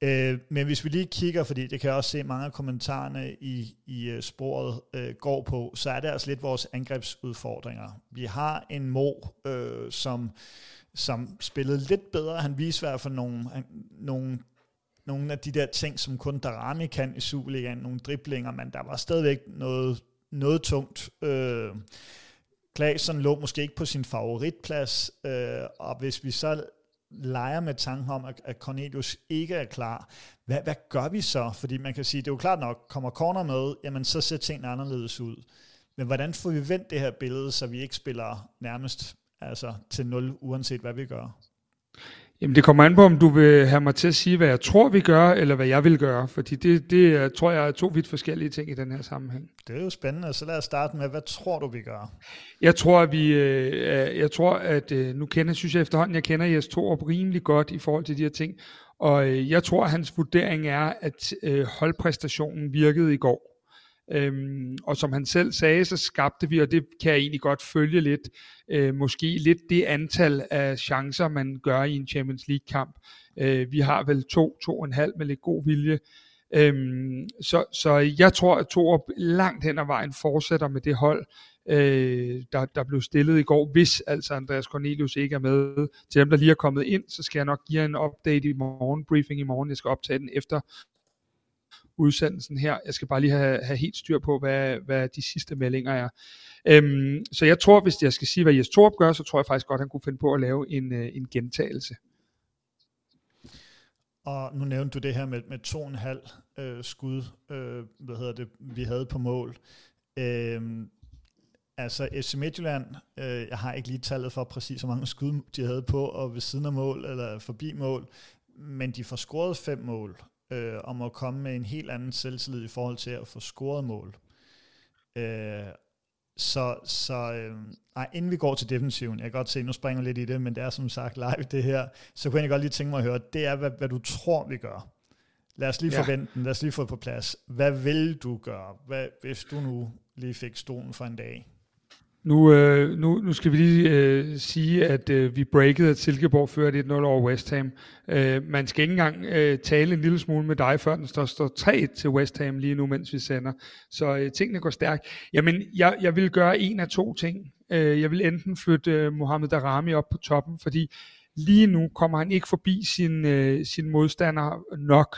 Øh, men hvis vi lige kigger, fordi det kan jeg også se mange af kommentarerne i, i uh, sporet uh, går på, så er det altså lidt vores angrebsudfordringer. Vi har en Mo, øh, som som spillede lidt bedre. Han viste i hvert fald nogle, nogle, nogle af de der ting, som kun Darami kan i Superligaen, nogle driblinger, men der var stadigvæk noget, noget tungt. Øh, Klaasen lå måske ikke på sin favoritplads, øh, og hvis vi så leger med tanken om, at Cornelius ikke er klar, hvad, hvad gør vi så? Fordi man kan sige, det er jo klart nok, kommer corner med, jamen så ser tingene anderledes ud. Men hvordan får vi vendt det her billede, så vi ikke spiller nærmest altså til nul, uanset hvad vi gør. Jamen det kommer an på, om du vil have mig til at sige, hvad jeg tror, vi gør, eller hvad jeg vil gøre. Fordi det, det tror jeg er to vidt forskellige ting i den her sammenhæng. Det er jo spændende, så lad os starte med, hvad tror du, vi gør? Jeg tror, at vi, øh, jeg tror, at øh, nu kender, synes jeg efterhånden, jeg kender Jes Torup rimelig godt i forhold til de her ting. Og øh, jeg tror, at hans vurdering er, at holdpræstationen virkede i går. Øhm, og som han selv sagde, så skabte vi, og det kan jeg egentlig godt følge lidt, øh, måske lidt det antal af chancer, man gør i en Champions League kamp. Øh, vi har vel to, to og en halv med lidt god vilje. Øhm, så, så jeg tror, at Torup langt hen ad vejen fortsætter med det hold, øh, der, der blev stillet i går, hvis altså Andreas Cornelius ikke er med. Til dem, der lige er kommet ind, så skal jeg nok give en update i morgen, briefing i morgen. Jeg skal optage den efter udsendelsen her. Jeg skal bare lige have, have helt styr på, hvad, hvad de sidste meldinger er. Øhm, så jeg tror, hvis jeg skal sige, hvad Jes Torp gør, så tror jeg faktisk godt, han kunne finde på at lave en, øh, en gentagelse. Og nu nævnte du det her med, med to og en halv øh, skud, øh, hvad hedder det, vi havde på mål. Øh, altså FC Midtjylland, øh, jeg har ikke lige tallet for præcis, hvor mange skud de havde på, og ved siden af mål, eller forbi mål, men de får scoret fem mål, øh, om at komme med en helt anden selvtillid i forhold til at få scoret mål. Øh, så, så øh, nej, inden vi går til defensiven, jeg kan godt se, nu springer lidt i det, men det er som sagt live det her, så kunne jeg godt lige tænke mig at høre, det er, hvad, hvad du tror, vi gør. Lad os lige ja. forvente den, lad os lige få det på plads. Hvad vil du gøre, hvad, hvis du nu lige fik stolen for en dag? Nu, øh, nu, nu skal vi lige øh, sige, at øh, vi breakede, at Silkeborg førte 1-0 over West Ham. Øh, man skal ikke engang øh, tale en lille smule med dig, før den står, står 3 til West Ham lige nu, mens vi sender. Så øh, tingene går stærkt. Jamen, jeg, jeg vil gøre en af to ting. Øh, jeg vil enten flytte øh, Mohamed Darami op på toppen, fordi lige nu kommer han ikke forbi sin, øh, sin modstander nok.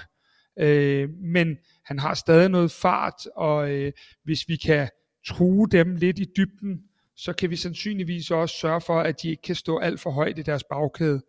Øh, men han har stadig noget fart, og øh, hvis vi kan true dem lidt i dybden, så kan vi sandsynligvis også sørge for, at de ikke kan stå alt for højt i deres bagkæde.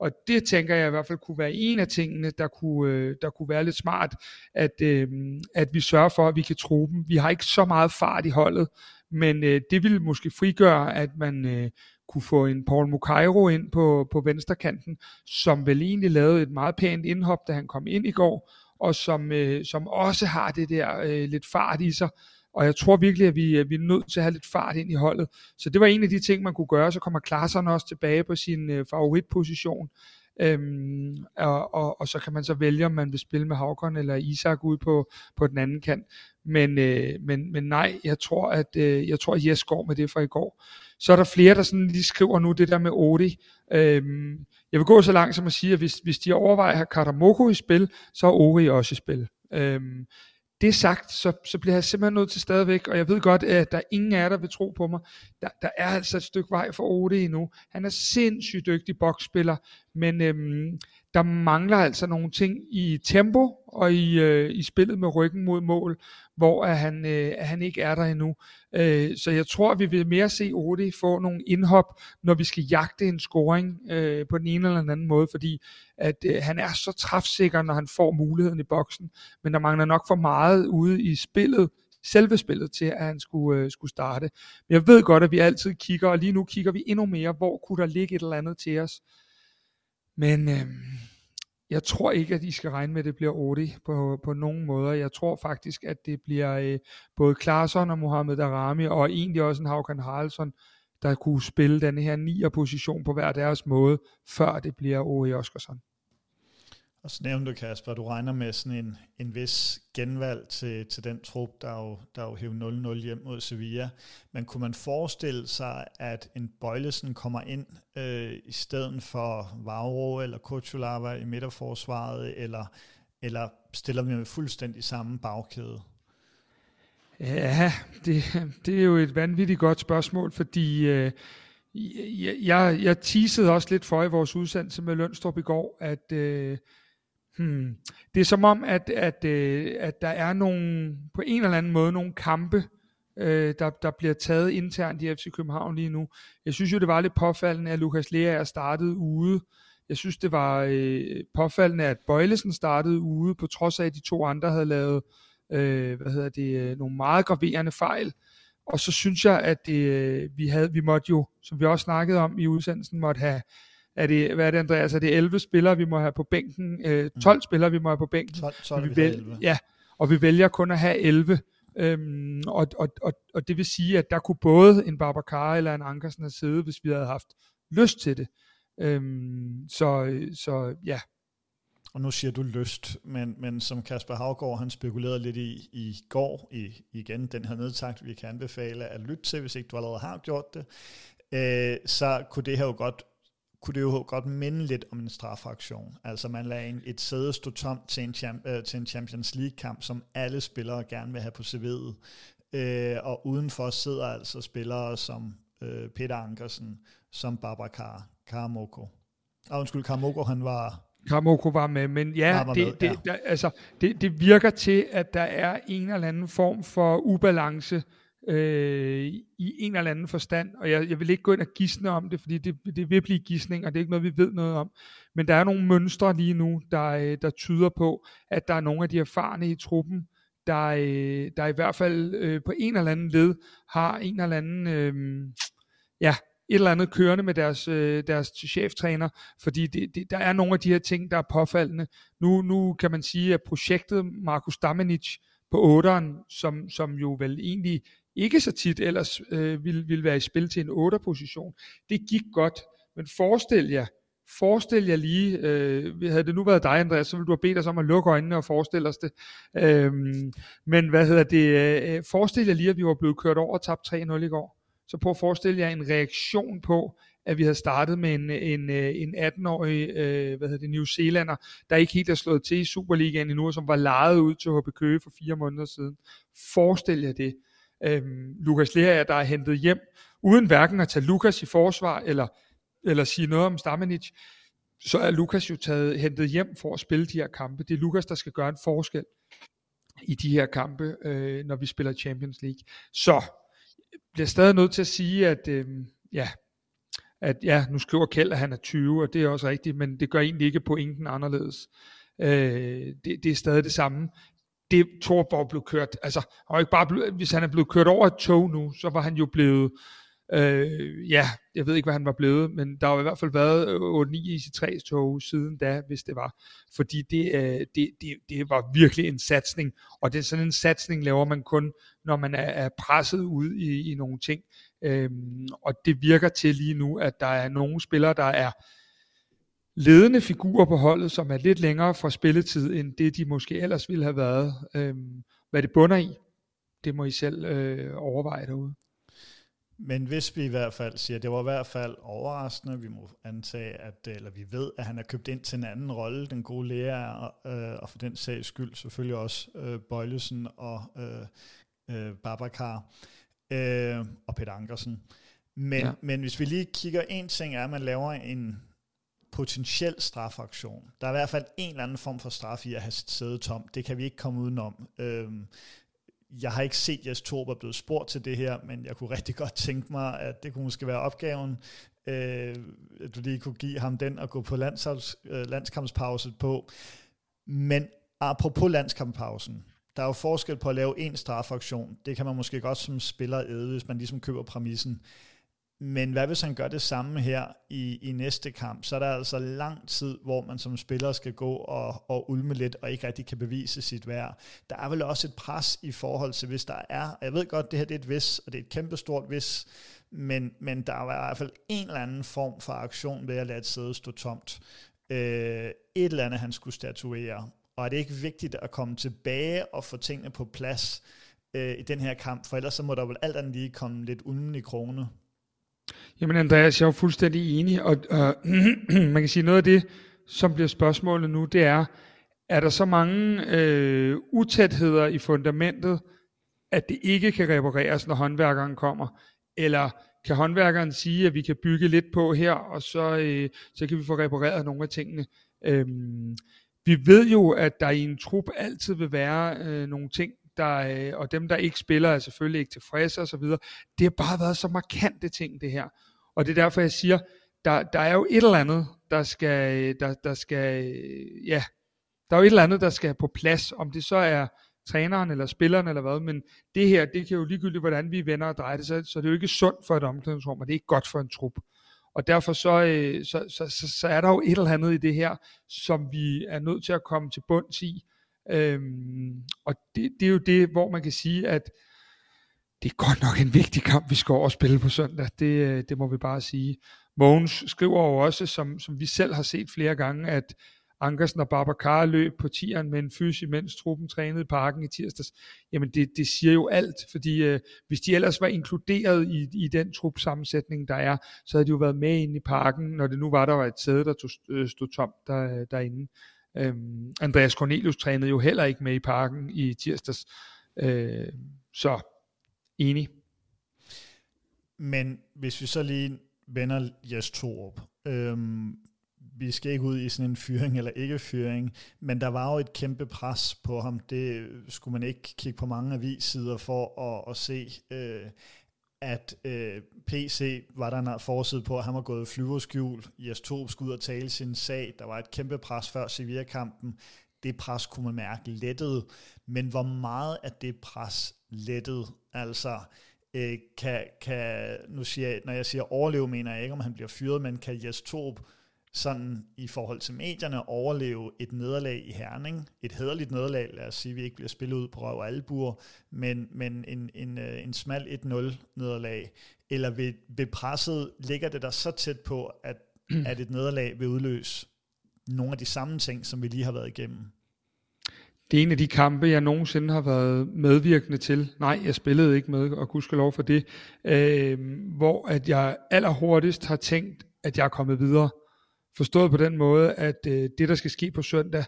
Og det tænker jeg i hvert fald kunne være en af tingene, der kunne, øh, der kunne være lidt smart, at, øh, at vi sørger for, at vi kan tro dem. Vi har ikke så meget fart i holdet, men øh, det ville måske frigøre, at man øh, kunne få en Paul Mukairo ind på, på venstrekanten, som vel egentlig lavede et meget pænt indhop, da han kom ind i går, og som, øh, som også har det der øh, lidt fart i sig, og jeg tror virkelig, at vi, vi er nødt til at have lidt fart ind i holdet. Så det var en af de ting, man kunne gøre. Så kommer Klasserne også tilbage på sin øh, favoritposition. Øhm, og, og, og så kan man så vælge, om man vil spille med Havkon eller Isak ud på, på den anden kant. Men, øh, men, men nej, jeg tror, at øh, jeg tror, at Jes går med det fra i går. Så er der flere, der sådan lige skriver nu det der med Odi. Øhm, jeg vil gå så langt som at sige, at hvis, hvis de overvejer at have Katamoko i spil, så er Ori også i spil. Øhm, det sagt, så, så bliver jeg simpelthen nødt til stadigvæk, og jeg ved godt, at der er ingen af jer, der vil tro på mig. Der, der er altså et stykke vej for Ode endnu. Han er sindssygt dygtig boksspiller, men øhm, der mangler altså nogle ting i tempo og i, øh, i spillet med ryggen mod mål, hvor at han, øh, at han ikke er der endnu. Øh, så jeg tror, vi vil mere se Odi få nogle indhop, når vi skal jagte en scoring øh, på den ene eller den anden måde, fordi at øh, han er så træfsikker, når han får muligheden i boksen, men der mangler nok for meget ude i spillet, selve spillet til, at han skulle, øh, skulle starte. Men jeg ved godt, at vi altid kigger, og lige nu kigger vi endnu mere, hvor kunne der ligge et eller andet til os. Men øh, jeg tror ikke, at I skal regne med, at det bliver Odi på, på nogen måder. Jeg tror faktisk, at det bliver øh, både Klaarsson og Mohamed Darami, og egentlig også en Haukan Haraldsson, der kunne spille den her nier position på hver deres måde, før det bliver Ori Oskarsson. Og så nævnte du, Kasper, du regner med sådan en, en vis genvalg til, til den trup, der jo, der jo hævde 0-0 hjem mod Sevilla. Men kunne man forestille sig, at en Bøjlesen kommer ind øh, i stedet for Vauro eller Kuchulava i midterforsvaret, eller, eller stiller vi med fuldstændig samme bagkæde? Ja, det, det er jo et vanvittigt godt spørgsmål, fordi øh, jeg, jeg teasede også lidt for i vores udsendelse med Lønstrup i går, at øh, Hmm. Det er som om, at, at, øh, at der er nogle, på en eller anden måde nogle kampe, øh, der, der bliver taget internt i FC København lige nu. Jeg synes jo, det var lidt påfaldende, at Lukas Lea er startet ude. Jeg synes, det var øh, påfaldende, at Bøjlesen startede ude, på trods af, at de to andre havde lavet øh, hvad hedder det, øh, nogle meget graverende fejl. Og så synes jeg, at det, øh, vi, havde, vi måtte jo, som vi også snakkede om i udsendelsen, måtte have er det, hvad er det Andreas, er det 11 spillere, vi må have på bænken, øh, 12 mm. spillere, vi må have på bænken. 12, 12 vi, vi vælger, 11. Ja, og vi vælger kun at have 11. Øhm, og, og, og, og det vil sige, at der kunne både en Babacar eller en Ankersen have siddet, hvis vi havde haft lyst til det. Øhm, så, så ja. Og nu siger du lyst, men, men som Kasper Havgård, han spekulerede lidt i i går, i igen den her nedtagt, vi kan anbefale at lytte til, hvis ikke du allerede har gjort det, øh, så kunne det her jo godt kunne det jo godt minde lidt om en strafaktion. Altså man lader en, et sæde stå tomt til en, champ, øh, til en Champions League-kamp, som alle spillere gerne vil have på CV'et. Øh, og udenfor sidder altså spillere som øh, Peter Ankersen, som Babacar, Karamoko. Og undskyld, Karamoko, han var... Karamoko var med, men ja, var det, med, det, ja. Der, altså, det, det virker til, at der er en eller anden form for ubalance øh, Øh, i en eller anden forstand, og jeg, jeg vil ikke gå ind og gisne om det, fordi det, det vil blive gisning, og det er ikke noget, vi ved noget om. Men der er nogle mønstre lige nu, der, øh, der tyder på, at der er nogle af de erfarne i truppen, der, øh, der i hvert fald øh, på en eller anden led har en eller anden, øh, ja, et eller andet kørende med deres, øh, deres cheftræner, fordi det, det, der er nogle af de her ting, der er påfaldende. Nu, nu kan man sige, at projektet Markus Damenic på 8'eren, som, som jo vel egentlig ikke så tit ellers øh, ville, ville være i spil til en 8'er-position, det gik godt. Men forestil jer, forestil jer lige, øh, havde det nu været dig, Andreas, så ville du have bedt os om at lukke øjnene og forestille os det. Øhm, men hvad hedder det, øh, øh forestil jer lige, at vi var blevet kørt over og tabt 3-0 i går. Så prøv at forestille jer en reaktion på, at vi havde startet med en, en, øh, en 18-årig øh, hvad hedder det, New Zealander, der ikke helt er slået til i Superligaen endnu, som var lejet ud til HB Køge for fire måneder siden. Forestil jer det. Øhm, Lukas Lea, der er hentet hjem, uden hverken at tage Lukas i forsvar, eller, eller sige noget om Stamenic, så er Lukas jo taget, hentet hjem for at spille de her kampe. Det er Lukas, der skal gøre en forskel i de her kampe, øh, når vi spiller Champions League. Så bliver stadig nødt til at sige, at øh, ja, at ja, nu skriver Kjeld, at han er 20, og det er også rigtigt, men det gør egentlig ikke pointen anderledes. Øh, det, det er stadig det samme. Det Torborg blev kørt, altså, han var ikke bare blevet, hvis han er blevet kørt over et tog nu, så var han jo blevet, øh, ja, jeg ved ikke, hvad han var blevet, men der har i hvert fald været øh, 8-9 IC3 tog siden da, hvis det var. Fordi det, øh, det, det, det var virkelig en satsning, og det er sådan en satsning laver man kun, når man er, er presset ud i, i nogle ting. Øhm, og det virker til lige nu, at der er nogle spillere, der er ledende figurer på holdet, som er lidt længere fra spilletid, end det de måske ellers ville have været. Øhm, hvad det bunder i, det må I selv øh, overveje derude. Men hvis vi i hvert fald siger, det var i hvert fald overraskende, vi må antage, at, eller vi ved, at han er købt ind til en anden rolle, den gode lærer, øh, og for den sags skyld selvfølgelig også øh, Bøjlesen og øh, øh, Babacar øh, og Peter Ankersen. Men, ja. men hvis vi lige kigger, en ting er, at man laver en potentiel strafaktion. Der er i hvert fald en eller anden form for straf i at have siddet tom. Det kan vi ikke komme udenom. Øhm, jeg har ikke set Jes Torber blevet spurgt til det her, men jeg kunne rigtig godt tænke mig, at det kunne måske være opgaven, øh, at du lige kunne give ham den og gå på landsholds, øh, landskampspause på. Men apropos landskampspausen, der er jo forskel på at lave en strafaktion. Det kan man måske godt som spiller æde, hvis man ligesom køber præmissen. Men hvad hvis han gør det samme her i, i næste kamp? Så er der altså lang tid, hvor man som spiller skal gå og, og ulme lidt, og ikke rigtig kan bevise sit værd. Der er vel også et pres i forhold til, hvis der er, og jeg ved godt, det her det er et vis, og det er et kæmpestort vis, men, men der er i hvert fald en eller anden form for aktion ved at lade et sæde stå tomt. Øh, et eller andet, han skulle statuere. Og er det ikke vigtigt at komme tilbage og få tingene på plads øh, i den her kamp, for ellers så må der vel alt andet lige komme lidt ulmen i krone. Jamen Andreas, jeg er fuldstændig enig, og øh, man kan sige noget af det, som bliver spørgsmålet nu, det er, er der så mange øh, utætheder i fundamentet, at det ikke kan repareres, når håndværkeren kommer? Eller kan håndværkeren sige, at vi kan bygge lidt på her, og så, øh, så kan vi få repareret nogle af tingene? Øhm, vi ved jo, at der i en trup altid vil være øh, nogle ting, der, øh, og dem, der ikke spiller, er selvfølgelig ikke tilfredse og så videre. Det har bare været så markante ting, det her. Og det er derfor, jeg siger, der, der er jo et eller andet, der skal, øh, der, der skal, øh, ja, der er jo et eller andet, der skal på plads, om det så er træneren eller spilleren eller hvad, men det her, det kan jo ligegyldigt, hvordan vi vender og drejer det, så, så det er jo ikke sundt for et omklædningsrum, og det er ikke godt for en trup. Og derfor så, øh, så, så, så, så er der jo et eller andet i det her, som vi er nødt til at komme til bunds i. Øhm, og det, det er jo det, hvor man kan sige, at det er godt nok en vigtig kamp, vi skal over og spille på søndag. Det, øh, det må vi bare sige. Mogens skriver jo også, som, som vi selv har set flere gange, at Ankersen og Babacar løb på tieren med en fys, mens truppen trænede i parken i tirsdags, jamen det, det siger jo alt, fordi øh, hvis de ellers var inkluderet i, i den trupsammensætning, der er, så havde de jo været med ind i parken, når det nu var, der var et sæde, der tog, øh, stod tomt der, øh, derinde. Øhm, Andreas Cornelius trænede jo heller ikke med i parken i tirsdags, øh, så enig. Men hvis vi så lige vender Jes Torup, øhm, vi skal ikke ud i sådan en fyring eller ikke fyring, men der var jo et kæmpe pres på ham. Det skulle man ikke kigge på mange avissider for at, at se, øh, at øh, PC var der en forside på, at han var gået flyverskjul. Jes Torup skulle ud og tale sin sag. Der var et kæmpe pres før Sevilla-kampen. Det pres kunne man mærke lettede, men hvor meget af det pres lettede, altså øh, kan, kan, nu siger jeg, når jeg siger overleve, mener jeg ikke, om han bliver fyret, men kan Jes Torup sådan i forhold til medierne overleve et nederlag i Herning, et hederligt nederlag, lad os sige, at vi ikke bliver spillet ud på røv og albuer, men, men en, en, øh, en smal 1-0 nederlag, eller ved, ved presset ligger det der så tæt på, at, at et nederlag vil udløse nogle af de samme ting, som vi lige har været igennem? Det er en af de kampe, jeg nogensinde har været medvirkende til. Nej, jeg spillede ikke med, og lov for det. Øh, hvor at jeg allerhurtigst har tænkt, at jeg er kommet videre. Forstået på den måde, at øh, det, der skal ske på søndag,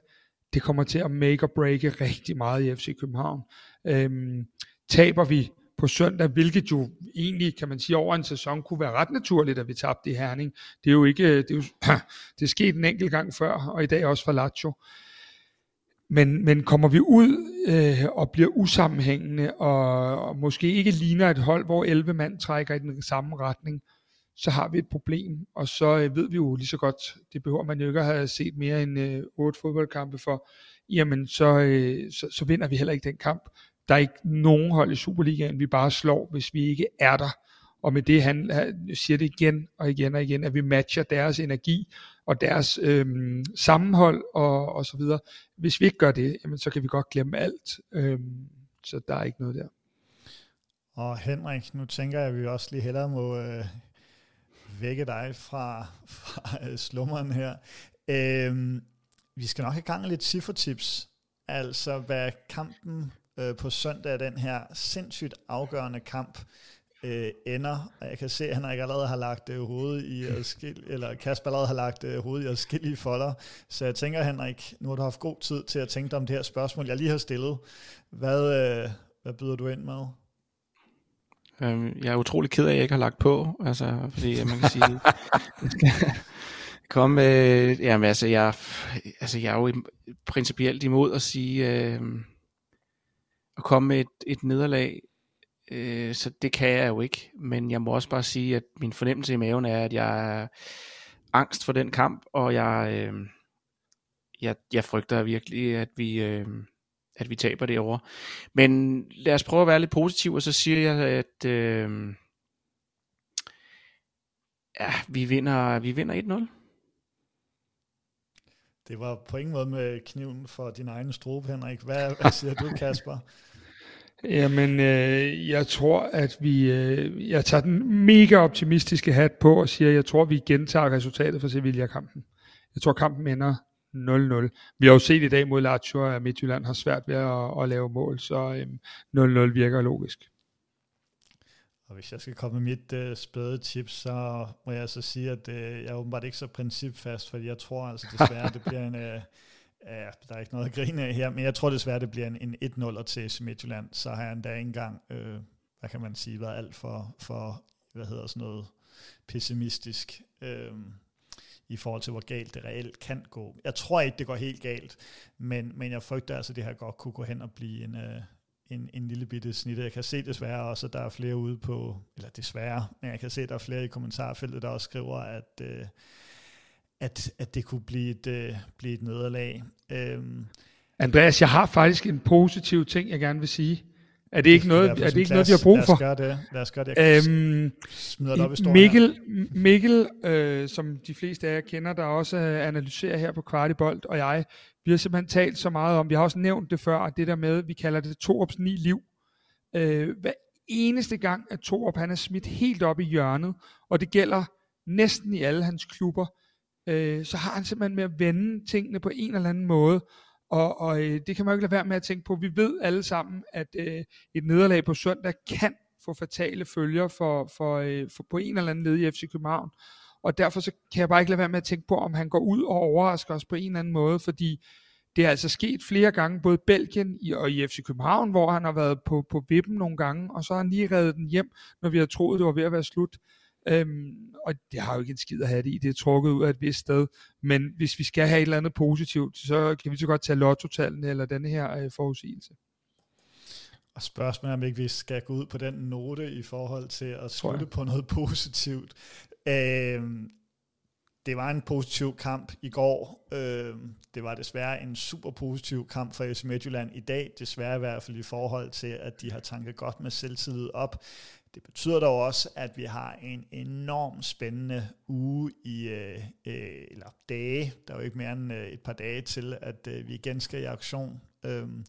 det kommer til at make og break rigtig meget i FC København. Øhm, taber vi på søndag, hvilket jo egentlig, kan man sige, over en sæson kunne være ret naturligt, at vi tabte i Herning. Det er jo ikke, øh, det er, jo, det er sket en enkelt gang før, og i dag også for Lazio. Men, men kommer vi ud øh, og bliver usammenhængende, og, og måske ikke ligner et hold, hvor 11 mand trækker i den samme retning, så har vi et problem, og så øh, ved vi jo lige så godt, det behøver man jo ikke at have set mere end øh, otte fodboldkampe for, jamen så, øh, så, så vinder vi heller ikke den kamp. Der er ikke nogen hold i Superligaen, vi bare slår, hvis vi ikke er der. Og med det, han, han siger det igen og igen og igen, at vi matcher deres energi og deres øh, sammenhold og, og så videre. Hvis vi ikke gør det, jamen, så kan vi godt glemme alt. Øh, så der er ikke noget der. Og Henrik, nu tænker jeg, at vi også lige hellere må øh, vække dig fra, fra øh, slummeren her. Øhm, vi skal nok have gang med lidt cifretips. Altså, hvad kampen øh, på søndag den her sindssygt afgørende kamp øh, ender. Og jeg kan se, at han allerede har lagt øh, hovedet i adskil, eller Kasper allerede har lagt øh, hovedet i adskillige folder. Så jeg tænker, Henrik, nu har du haft god tid til at tænke dig om det her spørgsmål, jeg lige har stillet. Hvad, øh, hvad byder du ind med? Øhm, jeg er utrolig ked af, at jeg ikke har lagt på, altså, fordi man kan sige, kom med, jamen altså, jeg, altså, jeg er jo principielt imod at sige, øh, at komme med et, et nederlag, øh, så det kan jeg jo ikke, men jeg må også bare sige, at min fornemmelse i maven er, at jeg er angst for den kamp, og jeg, øh, jeg, jeg frygter virkelig, at vi, øh, at vi taber det over. Men lad os prøve at være lidt positiv, og så siger jeg, at øh, ja, vi vinder, vi vinder 1-0. Det var på ingen måde med kniven for din egen strobe, Henrik. Hvad, hvad siger du, Kasper? Jamen, øh, jeg tror, at vi... Øh, jeg tager den mega optimistiske hat på og siger, at jeg tror, at vi gentager resultatet for Sevilla-kampen. Jeg tror, kampen ender 0-0. Vi har jo set i dag mod Lazio, at Midtjylland har svært ved at, at lave mål, så øhm, 0-0 virker logisk. Og hvis jeg skal komme med mit øh, spæde tip, så må jeg så sige, at øh, jeg er åbenbart ikke så principfast, fordi jeg tror altså desværre, det bliver en... Øh, Ja, der er ikke noget at grine af her, men jeg tror desværre, det bliver en, en 1-0 til Midtjylland. Så har jeg endda ikke engang, øh, hvad kan man sige, været alt for, for hvad hedder sådan noget, pessimistisk. Øh, i forhold til, hvor galt det reelt kan gå. Jeg tror ikke, det går helt galt, men, men jeg frygter altså, at det her godt kunne gå hen og blive en, øh, en, en lille bitte snitte. Jeg kan se desværre også, at der er flere ude på, eller desværre, men jeg kan se, at der er flere i kommentarfeltet, der også skriver, at, øh, at, at det kunne blive et, øh, blive et nederlag. Øhm. Andreas, jeg har faktisk en positiv ting, jeg gerne vil sige. Er det ikke noget, er det ikke noget de har brug for? Lad os gøre det. Lad os gøre det. Jeg øhm, smider det op i Mikkel, Mikkel øh, som de fleste af jer kender, der også analyserer her på Kvartibolt, og jeg, vi har simpelthen talt så meget om, vi har også nævnt det før, det der med, vi kalder det Torups ni liv. Øh, hver eneste gang, at Torup han er smidt helt op i hjørnet, og det gælder næsten i alle hans klubber, øh, så har han simpelthen med at vende tingene på en eller anden måde, og, og øh, det kan man jo ikke lade være med at tænke på. Vi ved alle sammen, at øh, et nederlag på søndag kan få fatale følger for, for, øh, for på en eller anden led i FC København. Og derfor så kan jeg bare ikke lade være med at tænke på, om han går ud og overrasker os på en eller anden måde, fordi det er altså sket flere gange, både i Belgien og i FC København, hvor han har været på, på vippen nogle gange, og så har han lige reddet den hjem, når vi har troet, det var ved at være slut. Øhm, og det har jo ikke en skid at have det i, det er trukket ud af et vist sted, men hvis vi skal have et eller andet positivt, så kan vi så godt tage lottotallene eller denne her øh, forudsigelse. Og spørgsmålet er, om ikke vi skal gå ud på den note i forhold til at slutte på noget positivt. Øhm, det var en positiv kamp i går. Øhm, det var desværre en super positiv kamp for FC Midtjylland i dag, desværre i hvert fald i forhold til, at de har tanket godt med selvtillid op. Det betyder dog også, at vi har en enorm spændende uge i, øh, øh, eller dage, der er jo ikke mere end øh, et par dage til, at øh, vi igen skal i aktion. Øhm,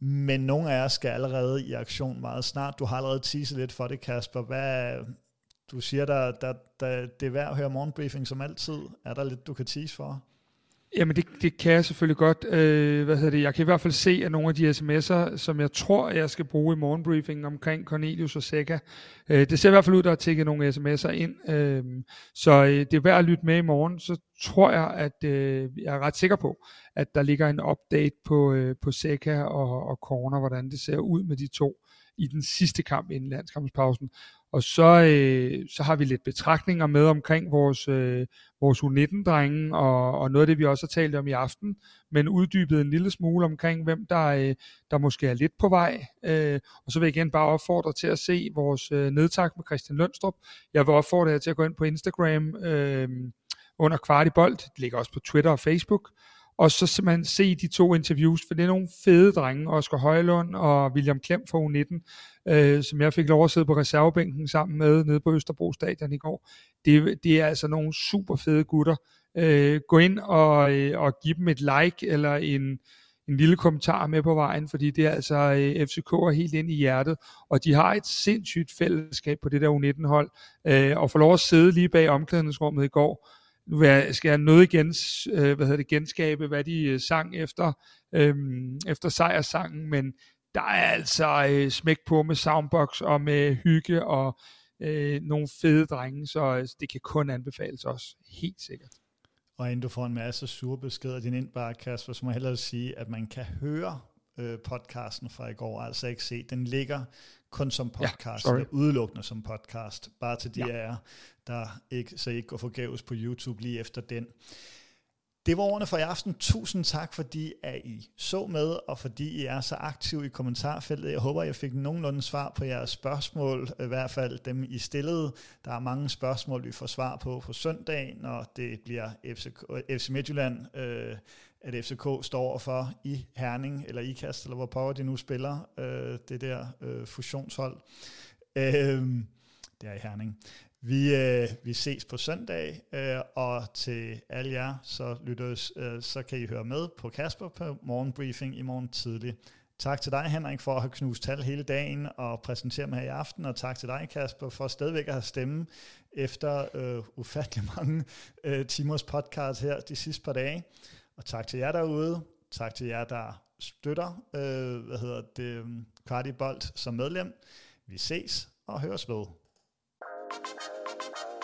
men nogle af jer skal allerede i aktion meget snart. Du har allerede teaset lidt for det, Kasper. Hvad, du siger, der, der, der, det er værd at høre morgenbriefing som altid. Er der lidt, du kan tease for? Jamen det, det kan jeg selvfølgelig godt. Øh, hvad hedder det? Jeg kan i hvert fald se, at nogle af de sms'er, som jeg tror, jeg skal bruge i morgenbriefingen omkring Cornelius og Seca, øh, det ser i hvert fald ud, der er tækket nogle sms'er ind. Øh, så øh, det er værd at lytte med i morgen. Så tror jeg, at øh, jeg er ret sikker på, at der ligger en update på, øh, på Seca og, og Corner, hvordan det ser ud med de to i den sidste kamp inden landskampspausen. Og så, øh, så har vi lidt betragtninger med omkring vores, øh, vores U19-drenge, og, og noget af det, vi også har talt om i aften, men uddybet en lille smule omkring, hvem der, øh, der måske er lidt på vej. Øh, og så vil jeg igen bare opfordre til at se vores øh, nedtak med Christian Lønstrup. Jeg vil opfordre jer til at gå ind på Instagram øh, under Kvartibolt. Det ligger også på Twitter og Facebook og så simpelthen se de to interviews, for det er nogle fede drenge, Oscar Højlund og William Klem fra U19, øh, som jeg fik lov at sidde på reservebænken sammen med nede på Østerbro Stadion i går. Det, det er altså nogle super fede gutter. Øh, gå ind og, øh, og give dem et like eller en, en lille kommentar med på vejen, fordi det er altså øh, FCK er helt ind i hjertet, og de har et sindssygt fællesskab på det der U19-hold, øh, og får lov at sidde lige bag omklædningsrummet i går, nu skal jeg noget igen, øh, hvad hedder det, genskabe, hvad de øh, sang efter, øh, efter sejrsangen, men der er altså øh, smæk på med soundbox og med hygge og øh, nogle fede drenge, så øh, det kan kun anbefales også, helt sikkert. Og inden du får en masse sure beskeder i din indbakke, Kasper, så må jeg hellere sige, at man kan høre øh, podcasten fra i går, altså ikke se. Den ligger kun som podcast, ja, udelukkende som podcast, bare til de ja. af jer, der ikke, så I ikke går forgæves på YouTube lige efter den. Det var ordene for i aften. Tusind tak, fordi at I så med, og fordi I er så aktive i kommentarfeltet. Jeg håber, jeg fik nogenlunde svar på jeres spørgsmål, i hvert fald dem I stillede. Der er mange spørgsmål, vi får svar på på søndag, når det bliver FC, FC Midtjylland, øh, at FCK står for i Herning, eller i Kast, eller hvor power de nu spiller, øh, det der øh, fusionshold. Øh, det er i Herning. Vi, øh, vi ses på søndag, øh, og til alle jer, så, lyttes, øh, så kan I høre med på Kasper på morgenbriefing i morgen tidlig. Tak til dig, Henrik, for at have knust tal hele dagen og præsentere mig her i aften, og tak til dig, Kasper, for stadigvæk at have stemme efter øh, ufattelig mange øh, timers podcast her de sidste par dage. Og tak til jer derude. Tak til jer, der støtter øh, hvad hedder det, Cardi Bolt som medlem. Vi ses og høres ved. Thank you.